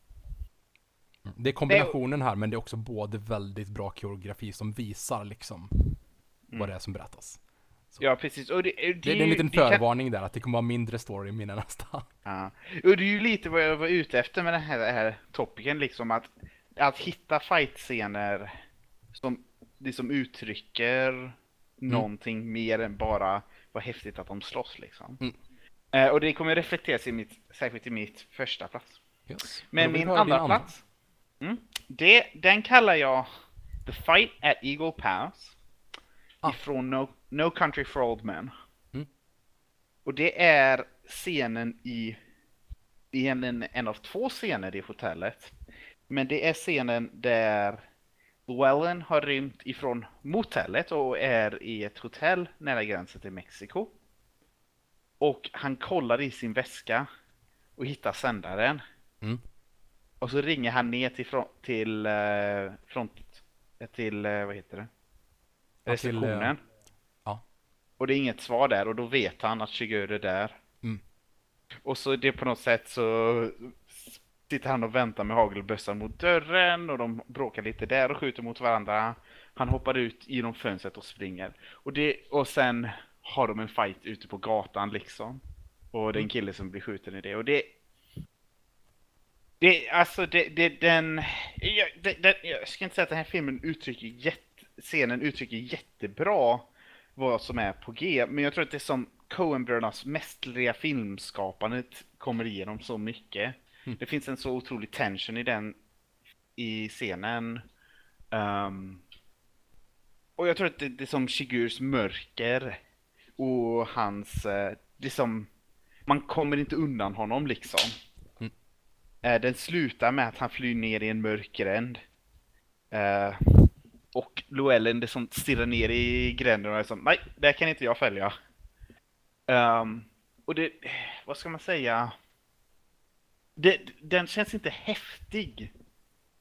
Mm, Det är kombinationen här, men det är också både väldigt bra koreografi som visar liksom vad det är som berättas. Ja precis, och det, det, Det, det är en liten det kan- förvarning där, att det kommer vara mindre story i mina nästa. Ja. Och det är ju lite vad jag var ute efter med den här, den här topicen liksom att, att hitta fight-scener som, det som uttrycker någonting mer än bara vad häftigt att de slåss liksom. Mm. Eh, och det kommer reflekteras i mitt, särskilt i mitt första plats. Yes. Men min andra plats, mm, det, den kallar jag The Fight at Eagle Pass. Ah. Ifrån no, no Country for Old Men. Mm. Och det är scenen i, egentligen en av två scener i hotellet. Men det är scenen där Llewellyn har rymt ifrån motellet och är i ett hotell nära gränsen till Mexiko. Och han kollar i sin väska och hittar sändaren. Mm. Och så ringer han ner till, front, till eh, front, eh, till, eh, vad heter det? Eh, Receptionen. ja. Och det är inget svar där och då vet han att Shigeru är där. Mm. Och så det på något sätt så sitter han och väntar med hagelbössan mot dörren och de bråkar lite där och skjuter mot varandra. Han hoppar ut genom fönstret och springer. Och, det, och sen har de en fight ute på gatan liksom. Och det är en kille som blir skjuten i det. Och det... Det, alltså det, det den... Jag, det, det, jag ska inte säga att den här filmen uttrycker jätte, scenen uttrycker jättebra vad som är på G. Men jag tror att det är som Coen-brödernas mästerliga filmskapandet kommer igenom så mycket. Det finns en så otrolig tension i den i scenen. Ehm, och jag tror att det, det är som Shigurs mörker och hans, eh, det är som, man kommer inte undan honom liksom. Mm. Eh, den slutar med att han flyr ner i en mörk gränd. Eh, och Llewellyn det som stirrar ner i gränden och är som, nej, där kan inte jag följa. Ehm, och det, vad ska man säga? Det, den känns inte häftig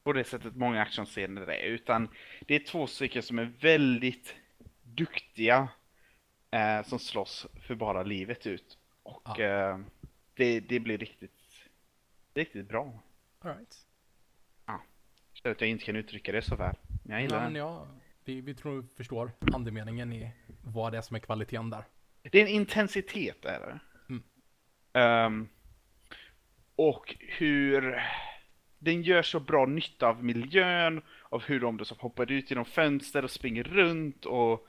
på det sättet många actionscener är, utan det är två stycken som är väldigt duktiga eh, som slåss för bara livet ut. Och Ja. eh, det, det blir riktigt, riktigt bra. All right. Jag känner att jag inte kan uttrycka det så väl. Men jag gillar Ja, den. men ja, vi, vi tror vi förstår andemeningen i vad det är som är kvaliteten där. Det är en intensitet är det. Mm. Ehm, och hur den gör så bra nytta av miljön, av hur de som hoppar ut genom fönster och springer runt och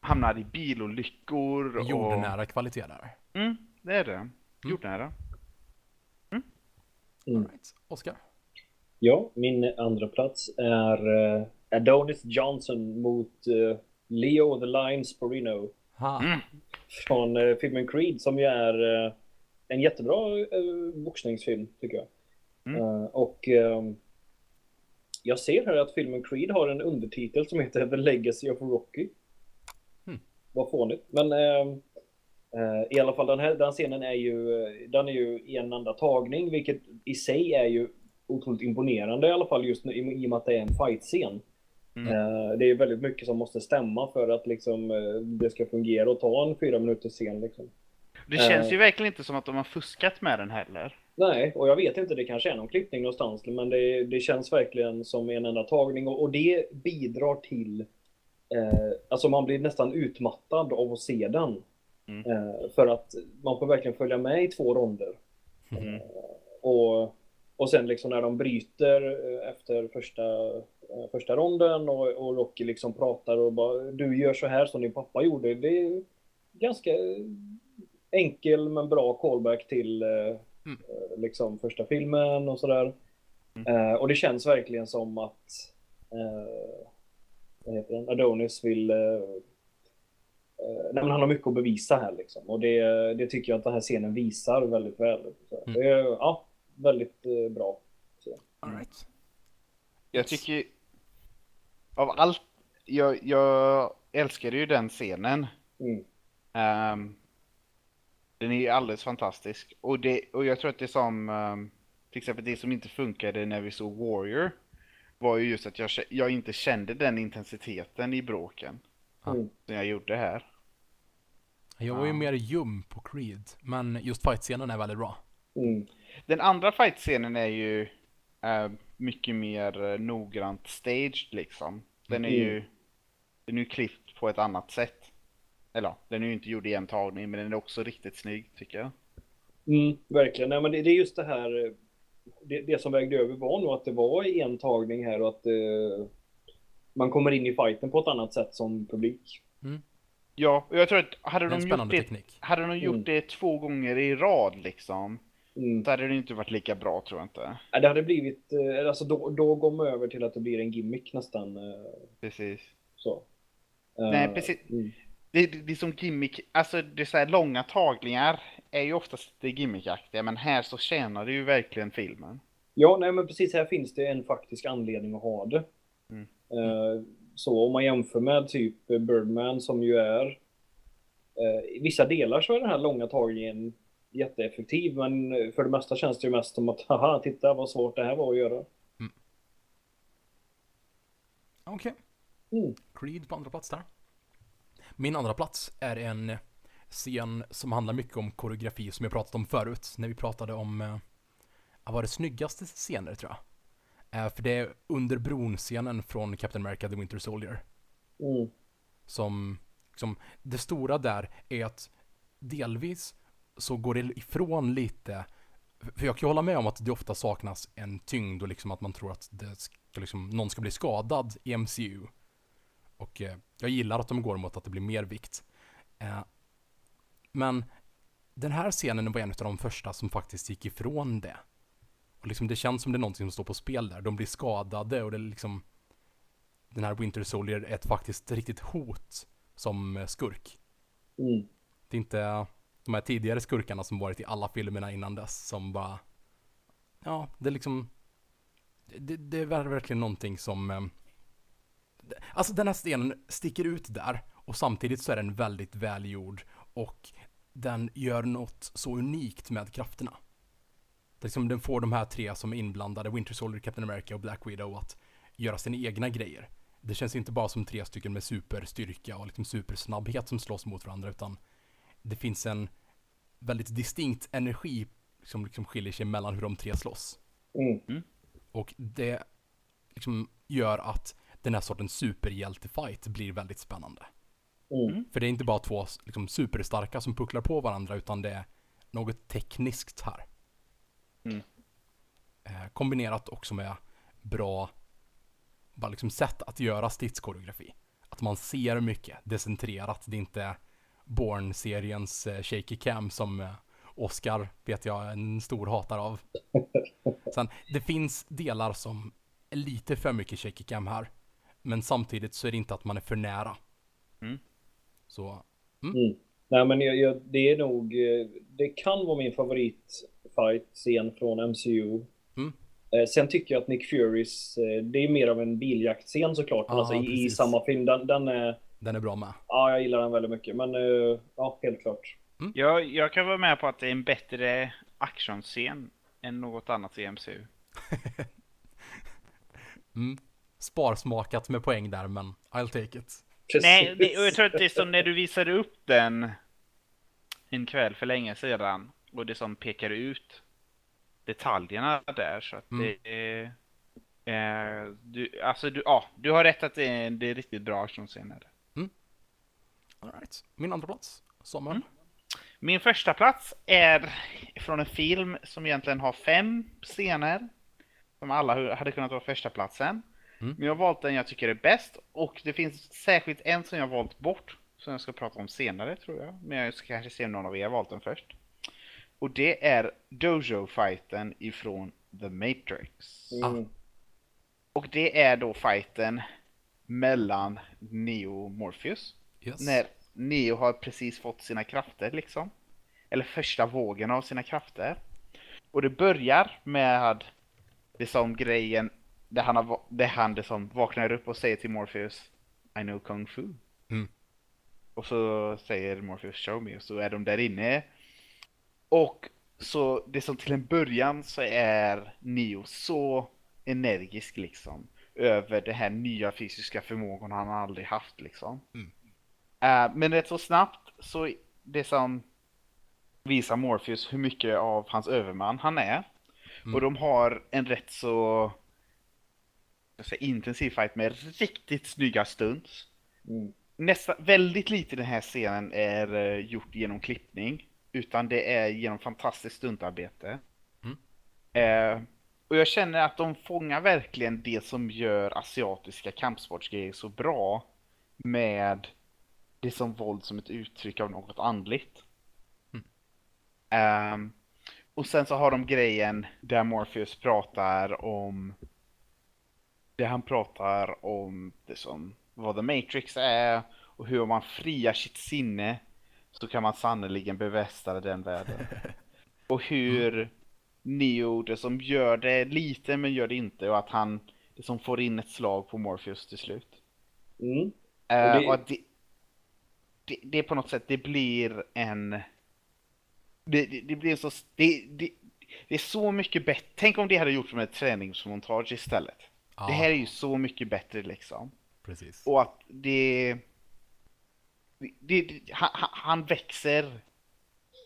hamnar i bilolyckor. Och... Jordnära kvalitet där. Mm, det är det. Jordnära. Mm. All right. Oskar? Ja, min andra plats är eh, Adonis Johnson mot eh, Leo the Lion Sporino. Mm. från eh, filmen Creed som ju är eh, en jättebra eh, boxningsfilm tycker jag. Mm. Och ehm, jag ser här att filmen Creed har en undertitel som heter The Legacy of Rocky. Mm. Vad fånigt. Men ehm, eh, i alla fall den här den scenen är ju, den är ju i en enda tagning vilket i sig är ju otroligt imponerande i alla fall just nu i, i och med att det är en fight-scen. Mm. Eh, det är väldigt mycket som måste stämma för att liksom, eh, det ska fungera och ta en fyra minuters scen. Liksom. Det känns Eh. ju verkligen inte som att de har fuskat med den heller. Nej, och jag vet inte, det kanske är någon klippning någonstans, men det, det känns verkligen som en enda tagning och, och det bidrar till... Eh, alltså man blir nästan utmattad av att se den. Mm. Eh, för att man får verkligen följa med i två ronder. Mm. Och, och sen liksom när de bryter eh, efter första, eh, första ronden och, och Rocky liksom pratar och bara du gör så här som din pappa gjorde. Det är ganska enkel men bra callback till eh, Mm. eh, liksom första filmen och sådär. Mm. Eh, och det känns verkligen som att eh, vad heter den? Adonis vill eh, eh, nej, men han har mycket att bevisa här liksom. Och det, det tycker jag att den här scenen visar väldigt väl. Mm. det är, ja, väldigt eh, bra. All right. Jag tycker av allt, jag, jag älskade ju den scenen. Mm. Ehm, den är ju alldeles fantastisk. Och, det, och jag tror att det som, ehm, till exempel det som inte funkade när vi såg Warrior, var ju just att jag, jag inte kände den intensiteten i bråken Mm. som jag gjorde här. Jag var ju mer ljum på Creed, men just fight-scenen är väldigt bra. Mm. Den andra fight-scenen är ju eh, mycket mer eh, noggrant staged liksom. Den är Mm. ju den är ju klippt på ett annat sätt. Eller den är ju inte gjord i en tagning men den är också riktigt snygg tycker jag. Mm, verkligen. Nej, men det, det är just det här. eh, Det, det som vägde över var nog att det var i en tagning här och att eh, man kommer in i fighten på ett annat sätt som publik. Ja, och jag tror att hade Det är en de gjort spännande det, teknik. hade de gjort Mm. det två gånger i rad liksom, Mm. så hade det inte varit lika bra tror jag inte. Ja, Det hade blivit, eh, alltså då, då går man över till att det blir en gimmick nästan. eh, Precis. Så. Nej, Eh, precis. Mm. Det, det, är som gimmick, alltså det är så här långa tagningar är ju oftast det gimmickaktiga men här så tjänar det ju verkligen filmen. Ja, nej men precis här finns det en faktisk anledning att ha det. Mm. Eh, Så om man jämför med typ Birdman som ju är i vissa delar så är den här långa tagningen jätteeffektiv men för det mesta känns det ju mest som att haha, titta vad svårt det här var att göra. Okej. Mm. Creed på andra plats där. Min andra plats är en scen som handlar mycket om koreografi som jag pratat om förut. När vi pratade om, eh, vad var det snyggaste scener tror jag. Eh, för det är under bron-scenen från Captain America The Winter Soldier. Mm. Som, som, det stora där är att delvis så går det ifrån lite, för jag kan ju hålla med om att det ofta saknas en tyngd och liksom att man tror att det ska liksom, någon ska bli skadad i MCU. Och eh, jag gillar att de går mot att det blir mer vikt. Eh, men den här scenen var en av de första som faktiskt gick ifrån det. Och liksom det känns som det är någonting som står på spel där. De blir skadade och det är liksom den här Winter Soldier är ett faktiskt riktigt hot som eh, skurk. Mm. Det är inte de här tidigare skurkarna som varit i alla filmerna innan dess som bara Ja, det är liksom Det, det är verkligen någonting som eh, Alltså den här scenen sticker ut där och samtidigt så är den väldigt välgjord och den gör något så unikt med krafterna. liksom den får de här tre som är inblandade, Winter Soldier, Captain America och Black Widow, att göra sina egna grejer. Det känns inte bara som tre stycken med superstyrka och liksom supersnabbhet som slåss mot varandra, utan det finns en väldigt distinkt energi som liksom skiljer sig mellan hur de tre slåss. Mm. Och det liksom gör att den här sortens superhjältefight blir väldigt spännande. Mm. För det är inte bara två liksom, superstarka som pucklar på varandra, utan det är något tekniskt här. Mm. Eh, kombinerat också med bra bara liksom sätt att göra stridskoreografi. Att man ser mycket decentrerat. Det är inte Born-seriens eh, shaky cam som eh, Oscar vet jag är en stor hatare av. Sen, det finns delar som är lite för mycket shaky cam här. Men samtidigt så är det inte att man är för nära. Mm. Så, Mm. Nej, men jag, jag, det är nog... eh, Det kan vara min favoritfight-scen från MCU. Mm. Eh, Sen tycker jag att Nick Furys, eh, det är mer av en biljaktscen såklart, men Ja, alltså i, i samma film. Den, den är, den är bra med. ja, jag gillar den väldigt mycket, men eh, ja, helt klart. Jag, jag kan vara med på att det är en bättre actionscen än något annat i MCU. Mm. Sparsmakat med poäng där, men I'll take it. Precis. Nej, det, och jag tror att det är som när du visade upp den en kväll för länge sedan och det som pekar ut detaljerna där så att Mm. det är... Eh, du, alltså du, ja, du har rätt att det är, det är riktigt bra actionscener. Right. Min andra plats, Samuel. Mm. Min första plats är från en film som egentligen har fem scener. Som alla hade kunnat vara första platsen. Mm. Men jag har valt den jag tycker är bäst. Och det finns särskilt en som jag har valt bort. Som jag ska prata om senare tror jag. Men jag ska kanske se om någon av er har valt den först. Och det är Dojo-fighten ifrån The Matrix. Mm. Och det är då fighten mellan Neo och Morpheus. Yes. När Neo har precis fått sina krafter liksom. Eller första vågen av sina krafter. Och det börjar med det som grejen där han, har, där han det som vaknar upp och säger till Morpheus I know kung fu. Mm. Och så säger Morpheus show me och så är de där inne. Och så det som till en början så är Neo så energisk liksom. Över det här nya fysiska förmågan han aldrig haft liksom. Eh, men rätt så snabbt så det som visar Morpheus hur mycket av hans överman han är. Och de har en rätt så säga, intensiv fight med riktigt snygga stunts. Mm. Nästa, väldigt lite i den här scenen är eh, gjort genom klippning. Utan det är genom fantastiskt stuntarbete. Mm. Eh, och jag känner att de fångar verkligen det som gör asiatiska kampsportsgrejer så bra. Med det som våld som ett uttryck av något andligt. Ehm, och sen så har de grejen där Morpheus pratar om där han pratar om det som vad The Matrix är och hur om man friar sitt sinne så kan man sannoliken bevästa den världen. Och hur Neo det som gör det lite men gör det inte och att han det som får in ett slag på Morpheus till slut. Mm. Eh, Och det- och att det, det, det på något sätt, det blir en... Det, det, det blir så... Det, det, det är så mycket bättre. Tänk om det hade gjorts med ett träningsmontage istället. Ja, Det här är ju så mycket bättre liksom. precis. Och att det... det, det han, han- växer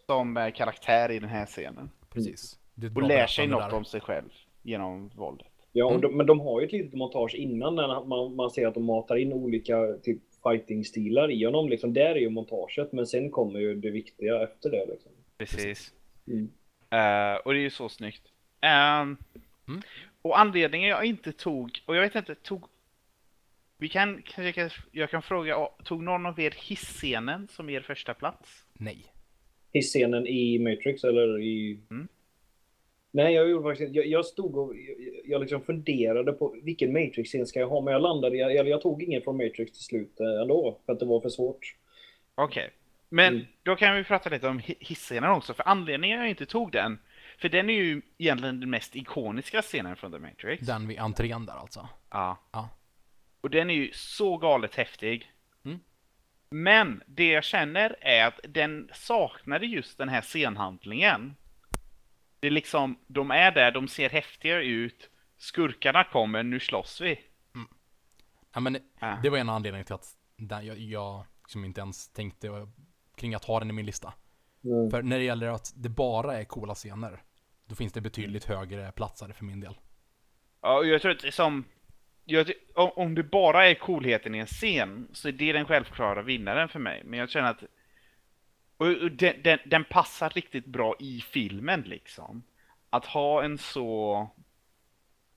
som eh, karaktär i den här scenen. precis. Är Och lär sig något om sig själv genom våldet. Ja, och Mm. de, men de har ju ett litet montage innan när man, man ser att de matar in olika typ fighting-stilar i honom. Liksom, där är ju montaget, men sen kommer ju det viktiga efter det. Liksom. Precis. Mm. Eh, och det är ju så snyggt. Ehm, Mm. Och anledningen jag inte tog, och jag vet inte, tog... Vi kan, jag kan, jag kan fråga, tog någon av er hisscenen som er första plats? Nej. I scenen i Matrix eller i... Mm. Nej, jag gjorde faktiskt jag, jag stod och jag, jag liksom funderade på vilken Matrix-scen ska jag ha, men jag landade, jag, jag, tog ingen från Matrix till slut eh, ändå, för att det var för svårt. Okej. Men Mm. då kan vi prata lite om hi- hisscenen också, för anledningen jag inte tog den, för den är ju egentligen den mest ikoniska scenen från The Matrix. Den vid entrén där alltså. Ja. Ja. Och den är ju så galet häftig. Mm. Men det jag känner är att den saknade just den här scenhandlingen. Det är liksom, de är där, de ser häftiga ut. Skurkarna kommer, nu slåss vi. Ja, men Ja. det var en anledning till att jag, jag liksom inte ens tänkte kring att ha den i min lista. Mm. För när det gäller att det bara är coola scener, då finns det betydligt högre platsare för min del. Ja, och jag tror att det är som... Jag, om det bara är coolheten i en scen, så är det den självklara vinnaren för mig. Men jag känner att... Och, den, den, den passar riktigt bra i filmen liksom. Att ha en så...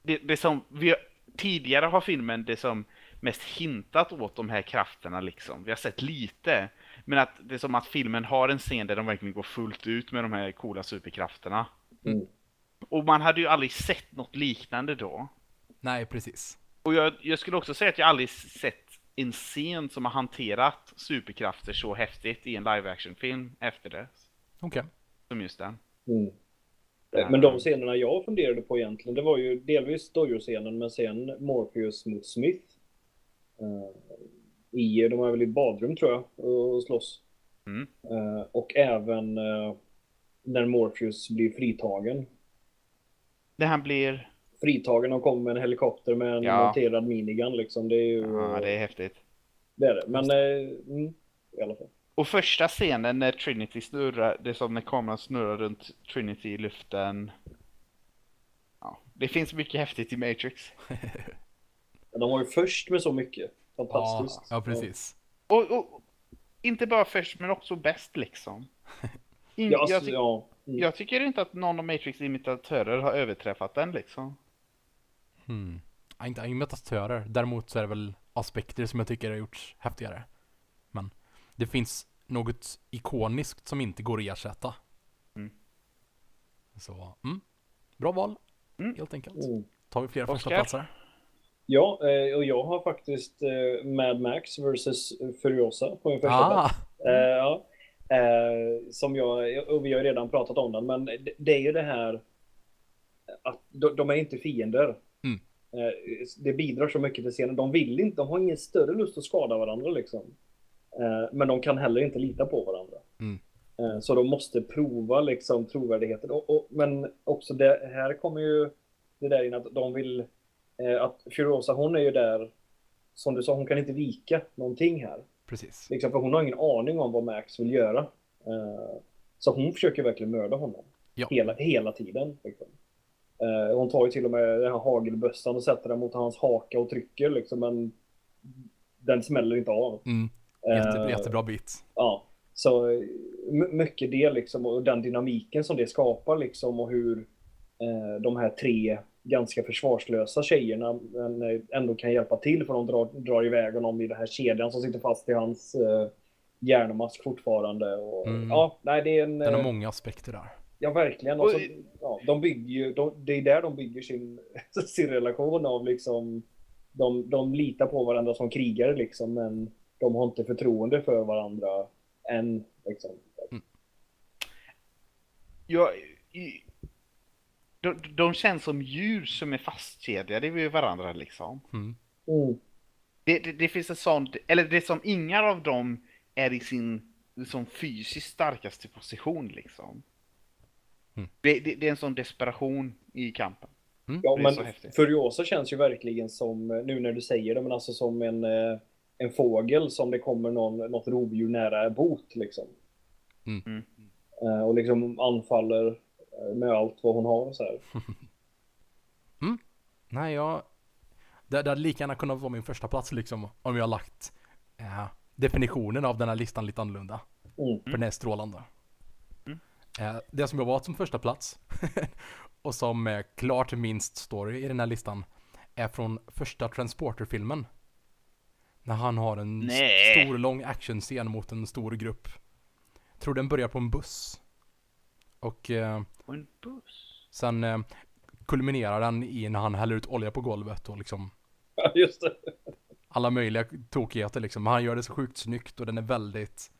Det, det som... Vi, tidigare har filmen det som mest hintat åt de här krafterna liksom. Vi har sett lite. Men att det är som att filmen har en scen där de verkligen går fullt ut med de här coola superkrafterna. Mm. Och man hade ju aldrig sett något liknande då. Nej, precis. Och jag, jag skulle också säga att jag aldrig sett en scen som har hanterat superkrafter så häftigt i en live action film efter det. Okej. Som just den. Mm. Eh, Men de scenerna jag funderade på egentligen, det var ju delvis Dojo-scenen, men sen Morpheus mot Smith. Eh, I, de är väl i badrum tror jag, och slåss. Mm. Eh, och även eh, när Morpheus blir fritagen. Det här blir... Fritagen och kommer med en helikopter med en Ja. monterad minigun liksom. Det är ju... Ja, det är häftigt. det är det. Men, eh, mm, i alla fall. Och första scenen när Trinity snurrar, det är som när kameran snurrar runt Trinity i luften. Ja, det finns mycket häftigt i Matrix. Men De var ju först med så mycket. Ja, Fantastiskt. ja, precis. Och, och inte bara först, men också bäst liksom. In, Ja, alltså, jag, ty- ja. Mm. jag tycker inte att någon av Matrix imitatörer har överträffat den liksom. Hmm. Ja, inte imitatörer. Däremot så är det väl aspekter som jag tycker har gjorts häftigare. Men det finns något ikoniskt som inte går att ersätta. Mm. Så, mm. Bra val. Mm. Helt enkelt. Mm. Tar vi fler Oscar? första platser. Ja, eh, och jag har faktiskt eh, Mad Max vs Furiosa på min första Ah! plats. Eh, ja. Eh, som jag, och vi har redan pratat om den, men det, är ju det här att de är inte fiender. Eh, det bidrar så mycket till scenen. De vill inte, de har ingen större lust att skada varandra liksom. Eh, men de kan heller inte lita på varandra. Mm. Eh, så de måste prova liksom trovärdigheten. Och, och, men också det här kommer ju det där in att de vill att Furiosa hon är ju där som du sa, hon kan inte vika någonting här. Precis. Liksom, för hon har ingen aning om vad Max vill göra. Så hon försöker verkligen mörda honom. Ja. Hela, hela tiden. Liksom. Eh, hon tar ju till och med den här hagelbössan och sätter den mot hans haka och trycker liksom, men den smäller inte av. Mm. Jätte, Eh, jättebra bit. Ja, så my- mycket det liksom och den dynamiken som det skapar liksom och hur eh, de här tre ganska försvarslösa tjejerna men eh, ändå kan hjälpa till för de drar, drar iväg honom i den här kedjan som sitter fast i hans eh, järnmask fortfarande. Och, Mm. Ja, nej det är en... Den har många aspekter där. Ja, verkligen. Och- Alltså, ja, de bygger ju, de, det är där de bygger sin, sin relation av liksom de, de litar på varandra som krigare liksom, men de har inte förtroende för varandra än. Liksom. Jag, i, de, de känns som djur som är fastkedjade vid varandra liksom. Mm. Mm. Det, det, det finns en sån, eller det som inga av dem är i sin liksom, fysiskt starkaste position liksom. Mm. Det, det, det är en sån desperation i kampen. Mm. Ja, men. Furiosa känns ju verkligen som, eh, nu när du säger det, men alltså som en, eh, en fågel som det kommer någon, något rovdjur nära bot liksom. Mm. Mm. Eh, och liksom anfaller med allt vad hon har så här. Nej, jag... Det, det hade lika gärna kunnat vara min första plats liksom, om jag lagt eh, definitionen av den här listan lite annorlunda. Mm. För den är strålande. Eh, det som jag valt som första plats och som är klart minst story i den här listan är från första Transporter-filmen. När han har en Nej. stor lång actionscen mot en stor grupp. Tror den börjar på en buss. Och eh, Och en buss. sen eh, kulminerar den i när han häller ut olja på golvet och liksom Ja, just det. alla möjliga tokigheter liksom. Men han gör det så sjukt snyggt och den är väldigt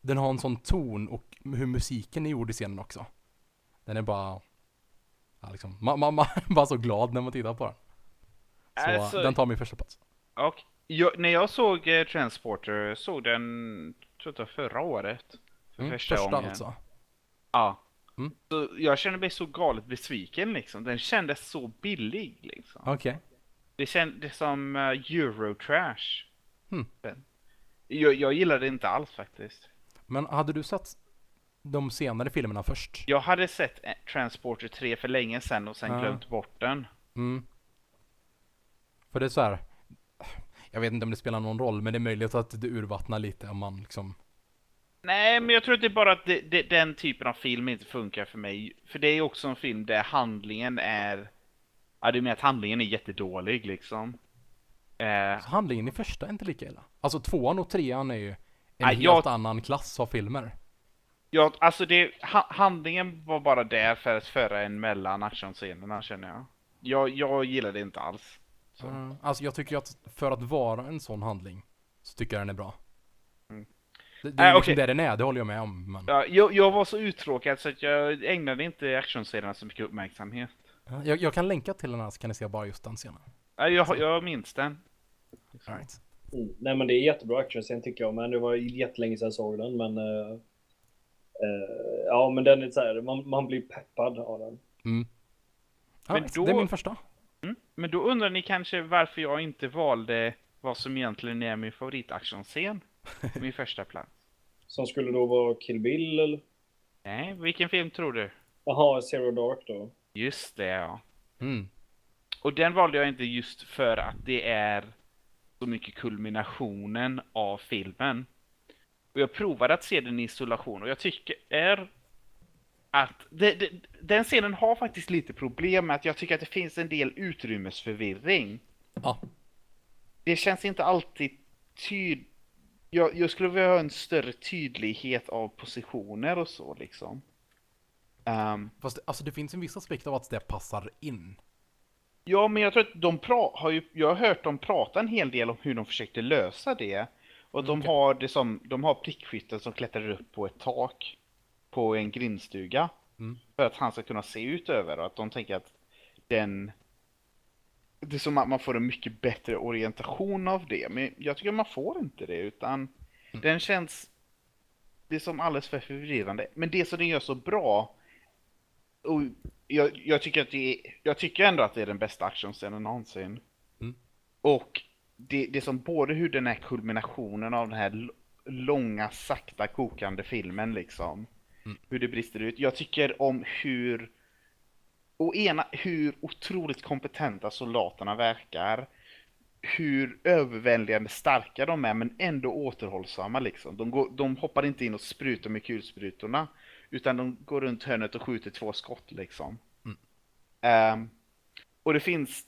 Den har en sån ton och hur musiken är gjord i scenen också. Den är bara ja, liksom, man, man, man är bara så glad när man tittar på den. Så Alltså- den tar min första plats. Och jag, när jag såg eh, Transporter, såg den, tror jag förra året. För Mm, första, första gången. alltså. Ja. Mm. Så jag kände mig så galet besviken liksom. Den kändes så billig liksom. Okej. Det kändes som uh, Eurotrash. Den. Jag, jag gillade det inte alls faktiskt. Men hade du sett de senare filmerna först? Jag hade sett eh, Transporter 3 för länge sedan och sen Ja. glömt bort den. Mm. För det är så här. Jag vet inte om det spelar någon roll, men det är möjligt att det urvattnar lite om man liksom... Nej, men jag tror att det är bara att det, det, den typen av film inte funkar för mig. För det är också en film där handlingen är... Ja, är mer att handlingen är jättedålig liksom. Eh, handlingen i första är inte lika illa. Alltså tvåan och trean är ju en Ja, helt jag- annan klass av filmer. ja, alltså det, ha, handlingen var bara där för att föra en mellan actionscenerna känner jag. Jag, jag gillade det inte alls. Så. Mm. Alltså jag tycker att för att vara en sån handling så tycker jag den är bra. Mm. Det, det är Äh, liksom okej. det den är, det håller jag med om. Men Ja, jag, jag var så uttråkad så att jag ägnade inte actionscenerna så mycket uppmärksamhet. jag, jag kan länka till den här så kan ni se bara just den scenen. Ja, jag, jag minns den. All right. Mm. Nej men det är jättebra actionscen tycker jag, men det var jättelänge sedan jag såg den. Men, eh, eh, ja, men den är så här, man, man blir peppad av den. Mm. Men då- Det är min första. Mm. Men då undrar ni kanske varför jag inte valde vad som egentligen är min favoritactionscen. min första plats. Som skulle då vara Kill Bill eller? Nej, vilken film tror du? Jaha, Zero Dark då. Just det, ja. Mm. Och den valde jag inte just för att det är så mycket kulminationen av filmen. Och jag provade att se den i isolation och jag tycker är att det, det, den scenen har faktiskt lite problem med att jag tycker att det finns en del utrymmesförvirring. Ja. Det känns inte alltid tyd... Jag, jag skulle vilja ha en större tydlighet av positioner och så liksom. Ehm, Fast det, alltså det finns en viss aspekt av att det passar in. Ja, men jag tror att de pra- har ju, jag har hört dem prata en hel del om hur de försökte lösa det. Och de Okej. har det som, de har prickskytten som klättrar upp på ett tak på en grindstuga. Mm. För att han ska kunna se ut över och att de tänker att den det är som att man får en mycket bättre orientation av det. Men jag tycker man får inte det utan den känns det är som alldeles för förvirrande. Men det som den gör så bra och jag, jag, tycker att det är, jag tycker ändå att det är den bästa actionscenen någonsin. Mm. Och det, det som både hur den här kulminationen av den här långa, sakta kokande filmen liksom. Mm. Hur det brister ut. Jag tycker om hur och ena, hur otroligt kompetenta soldaterna verkar. Hur överväldigande starka de är men ändå återhållsamma liksom. De, går, de hoppar inte in och sprutar med kulsprutorna. Utan de går runt hörnet och skjuter två skott liksom. Mm. Ehm, och det finns...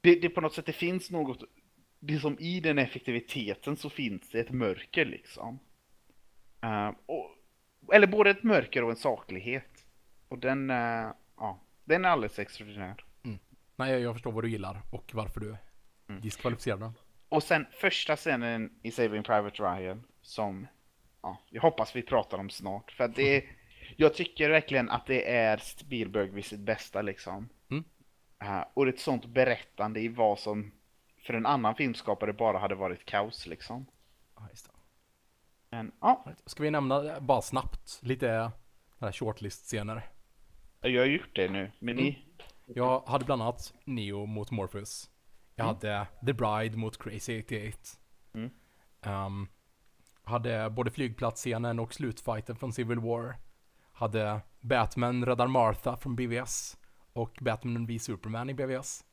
Det, det på något sätt, det finns något... Det som i den effektiviteten så finns det ett mörker liksom. Ehm, och, eller både ett mörker och en saklighet. Och den, eh, ja, den är alldeles extraordinär. Nej, jag, jag förstår vad du gillar och varför du Mm. diskvalificerar den. Och sen första scenen i Saving Private Ryan som ja, jag hoppas vi pratar om snart. För att det jag tycker verkligen att det är Spielberg vid sitt bästa liksom. Mm. Eh, och ett sånt berättande i vad som för en annan filmskapare bara hade varit kaos liksom. Ja, just det. Men ja. Ska vi nämna eh, bara snabbt lite eh, shortlist-scener? jag har gjort det nu. Men ni, Jag hade bland annat Neo mot Morpheus. Jag Mm. hade The Bride mot Crazy 88. Mm. Um, hade både flygplatsscenen och slutfighten från Civil War. Hade Batman räddar Martha från BVS. Och Batman v Superman i BVS.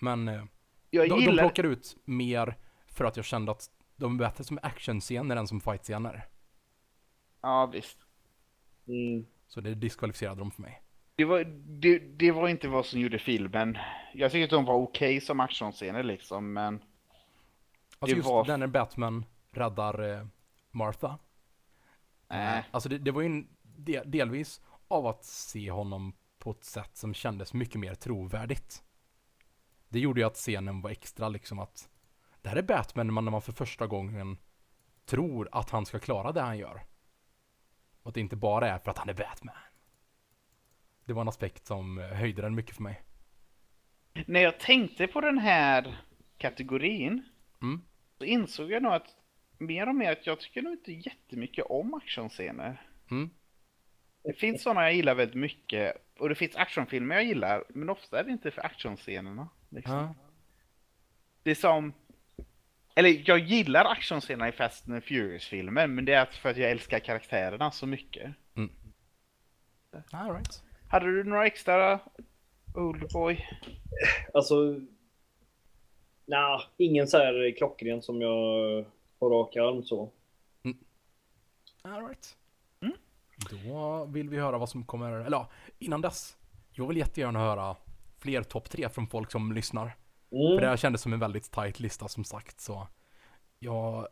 Men eh, jag de, de gillar... plockar ut mer för att jag kände att de är bättre som actionscener än som fightscener. Ja, visst. Mm. Så det diskvalificerade de för mig. Det var, det, det var inte vad som gjorde filmen. Jag tycker att de var okej som actionscener liksom, men... Alltså Det just var- den när Batman räddar eh, Martha. Eh, Alltså det, det var ju en del, delvis av att se honom på ett sätt som kändes mycket mer trovärdigt. Det gjorde ju att scenen var extra liksom att det här är Batman man- när man för första gången tror att han ska klara det han gör. Och att det inte bara är för att han är Batman. Det var en aspekt som eh, höjde den mycket för mig. När jag tänkte på den här kategorin Mm. så insåg jag nog att mer och mer att jag tycker nog inte jättemycket om actionscener. Mm. Det finns sådana jag gillar väldigt mycket. Och det finns actionfilmer jag gillar. Men ofta är det inte för actionscenerna. Liksom. Ja. Det är som... Eller jag gillar actionscenerna i Fast and Furious-filmer. Men det är för att jag älskar karaktärerna så mycket. All right. Hade du några extra Oldboy? Alltså... Nej, ingen så här klockren som jag på rak arm så. All right. Mm. Då vill vi höra vad som kommer, eller ja, innan dess. Jag vill jättegärna höra fler topp tre från folk som lyssnar. Mm. För det här kändes som en väldigt tight lista som sagt så jag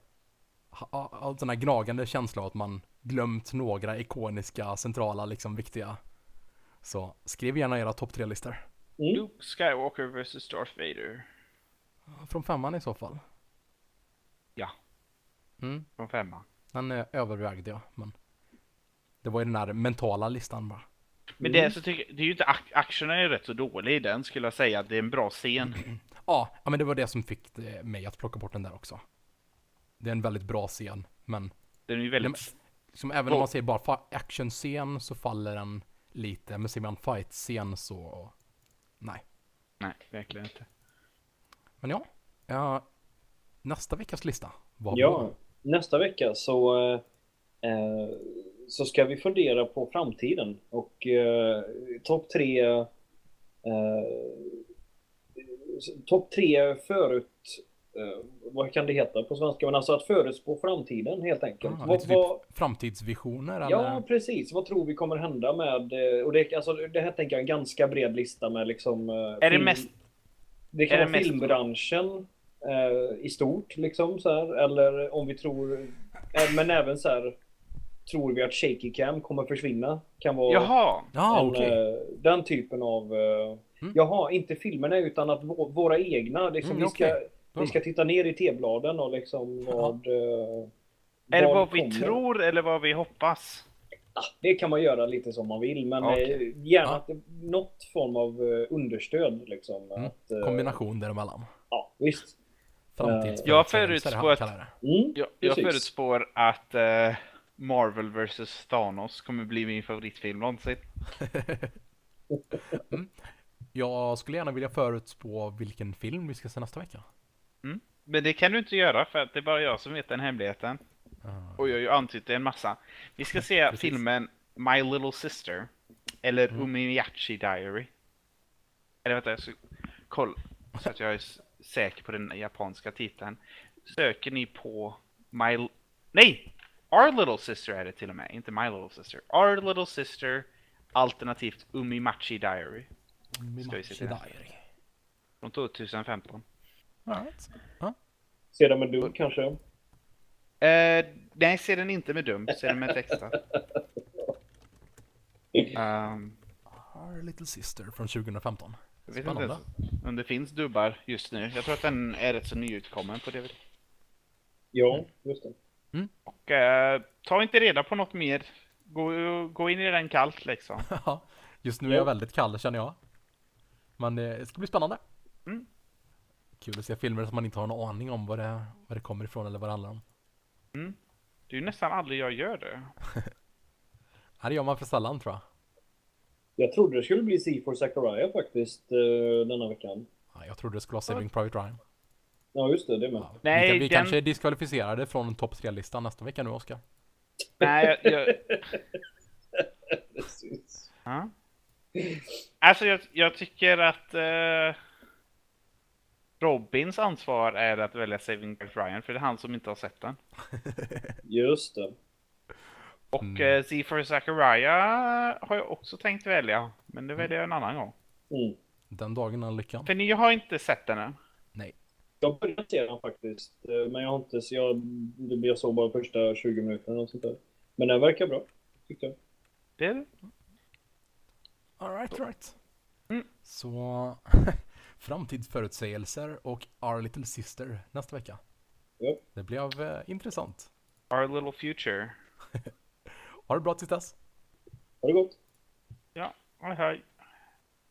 har har den här gnagande känsla av att man glömt några ikoniska, centrala, liksom viktiga. Så skriv gärna era topp tre listor. Mm. Luke Skywalker vs Darth Vader. Från femman i så fall. Ja. Mm, Från femman. den eh, övervägde jag, men det var ju den där mentala listan bara. Men det, är så tycker, det är ju inte, ac- actionen är rätt så dålig i den skulle jag säga. Det är en bra scen. Ja, ja, men det var det som fick eh, mig att plocka bort den där också. Det är en väldigt bra scen, men Den är ju väldigt... som även om man säger bara actionscen så faller den lite, men ser man fight-scen så nej. Nej, verkligen inte. Men ja, ja nästa veckas lista. Vad Ja, nästa vecka så, eh, eh, så ska vi fundera på framtiden och eh, topp tre eh, topp tre förut eh, vad kan det heta på svenska? Men alltså att förutspå framtiden helt enkelt. Ah, vad, lite vad, typ framtidsvisioner ja, eller? precis. Vad tror vi kommer hända med... eh, Och det, alltså, det här tänker jag är en ganska bred lista med liksom... eh, Är det film- mest... det kan Är det vara mest- filmbranschen eh, i stort, liksom så här. Eller om vi tror... Eh, men även så här... Tror vi att shaky cam kommer försvinna? Kan vara Jaha! Ja, en, okej. eh, den typen av... Eh, Mm. Jaha, inte filmerna utan att vå- våra egna. Liksom, Mm, vi, ska, vi ska titta ner i tebladen och liksom vad... Eh, Är det vad vi kommer. tror eller vad vi hoppas? Ah, Det kan man göra lite som man vill, men Okej. eh, gärna Ja. att det, något form av eh, understöd. Liksom, Mm. att, eh, Kombination däremellan. Ja, visst. Jag förutspår det. Mm, Jag, jag förutspår att eh, Marvel vs Thanos kommer bli min favoritfilm någonsin. Jag skulle gärna vilja förutspå vilken film vi ska se nästa vecka. Men det kan du inte göra för att det är bara jag som vet den hemligheten. Ah, Och jag har ju antytt det en massa. Vi ska se filmen My Little Sister. Eller Mm. Umiyachi Diary. Eller vänta, jag ska kolla så att jag är säker på den japanska titeln. Söker ni på My... L- Nej! Our Little Sister är det till och med, inte My Little Sister. Our Little Sister alternativt Umimachi Diary. Den? Diary. Från 2015. All right. Se den med dubb kanske. Eh, nej, se den inte med dum, se den med texta. Um, Our Little Sister från 2015. Jag vet Spännande. inte ens om det finns dubbar just nu. Jag tror att den är rätt så nyutkommen på DVD. Ja, just det. Och eh, ta inte reda på något mer. Gå, gå in i den kallt liksom. Just nu är jag väldigt kall känner jag. Men det ska bli spännande. Mm. Kul att se filmer som man inte har någon aning om vad det, vad det kommer ifrån eller vad det handlar om. Det är ju nästan aldrig jag gör det. Ja, det gör man för sällan tror jag. Jag trodde det skulle bli C4 Zachariah faktiskt eh, denna veckan. Ja, jag trodde det skulle vara Saving Private Ryan. Ja, just det. Det med. Ja. Nej, vi vi den- kanske är diskvalificerade från topp 3-listan nästa vecka nu Oskar. Nej, jag... jag Precis. ja. Alltså jag, jag tycker att eh, Robins ansvar är att välja Saving Private Ryan, för det är han som inte har sett den. Just det. Och Mm. mm. Z for Zachariah har jag också tänkt välja, men det väljer jag en annan gång. Mm. Den dagen är lyckan. För ni har inte sett den än? Nej. Jag började se den faktiskt. eh, Men jag har inte... Så jag, jag såg bara första 20 minuterna och sånt där. Men den verkar bra. Tyckte jag. Det är det. Alright, right. Mm. Så framtidsförutsägelser och Our Little Sister nästa vecka. Ja. Det blev eh, intressant. Our little future. Ha det bra tills dess. Ha det gott. Ja, hej hej.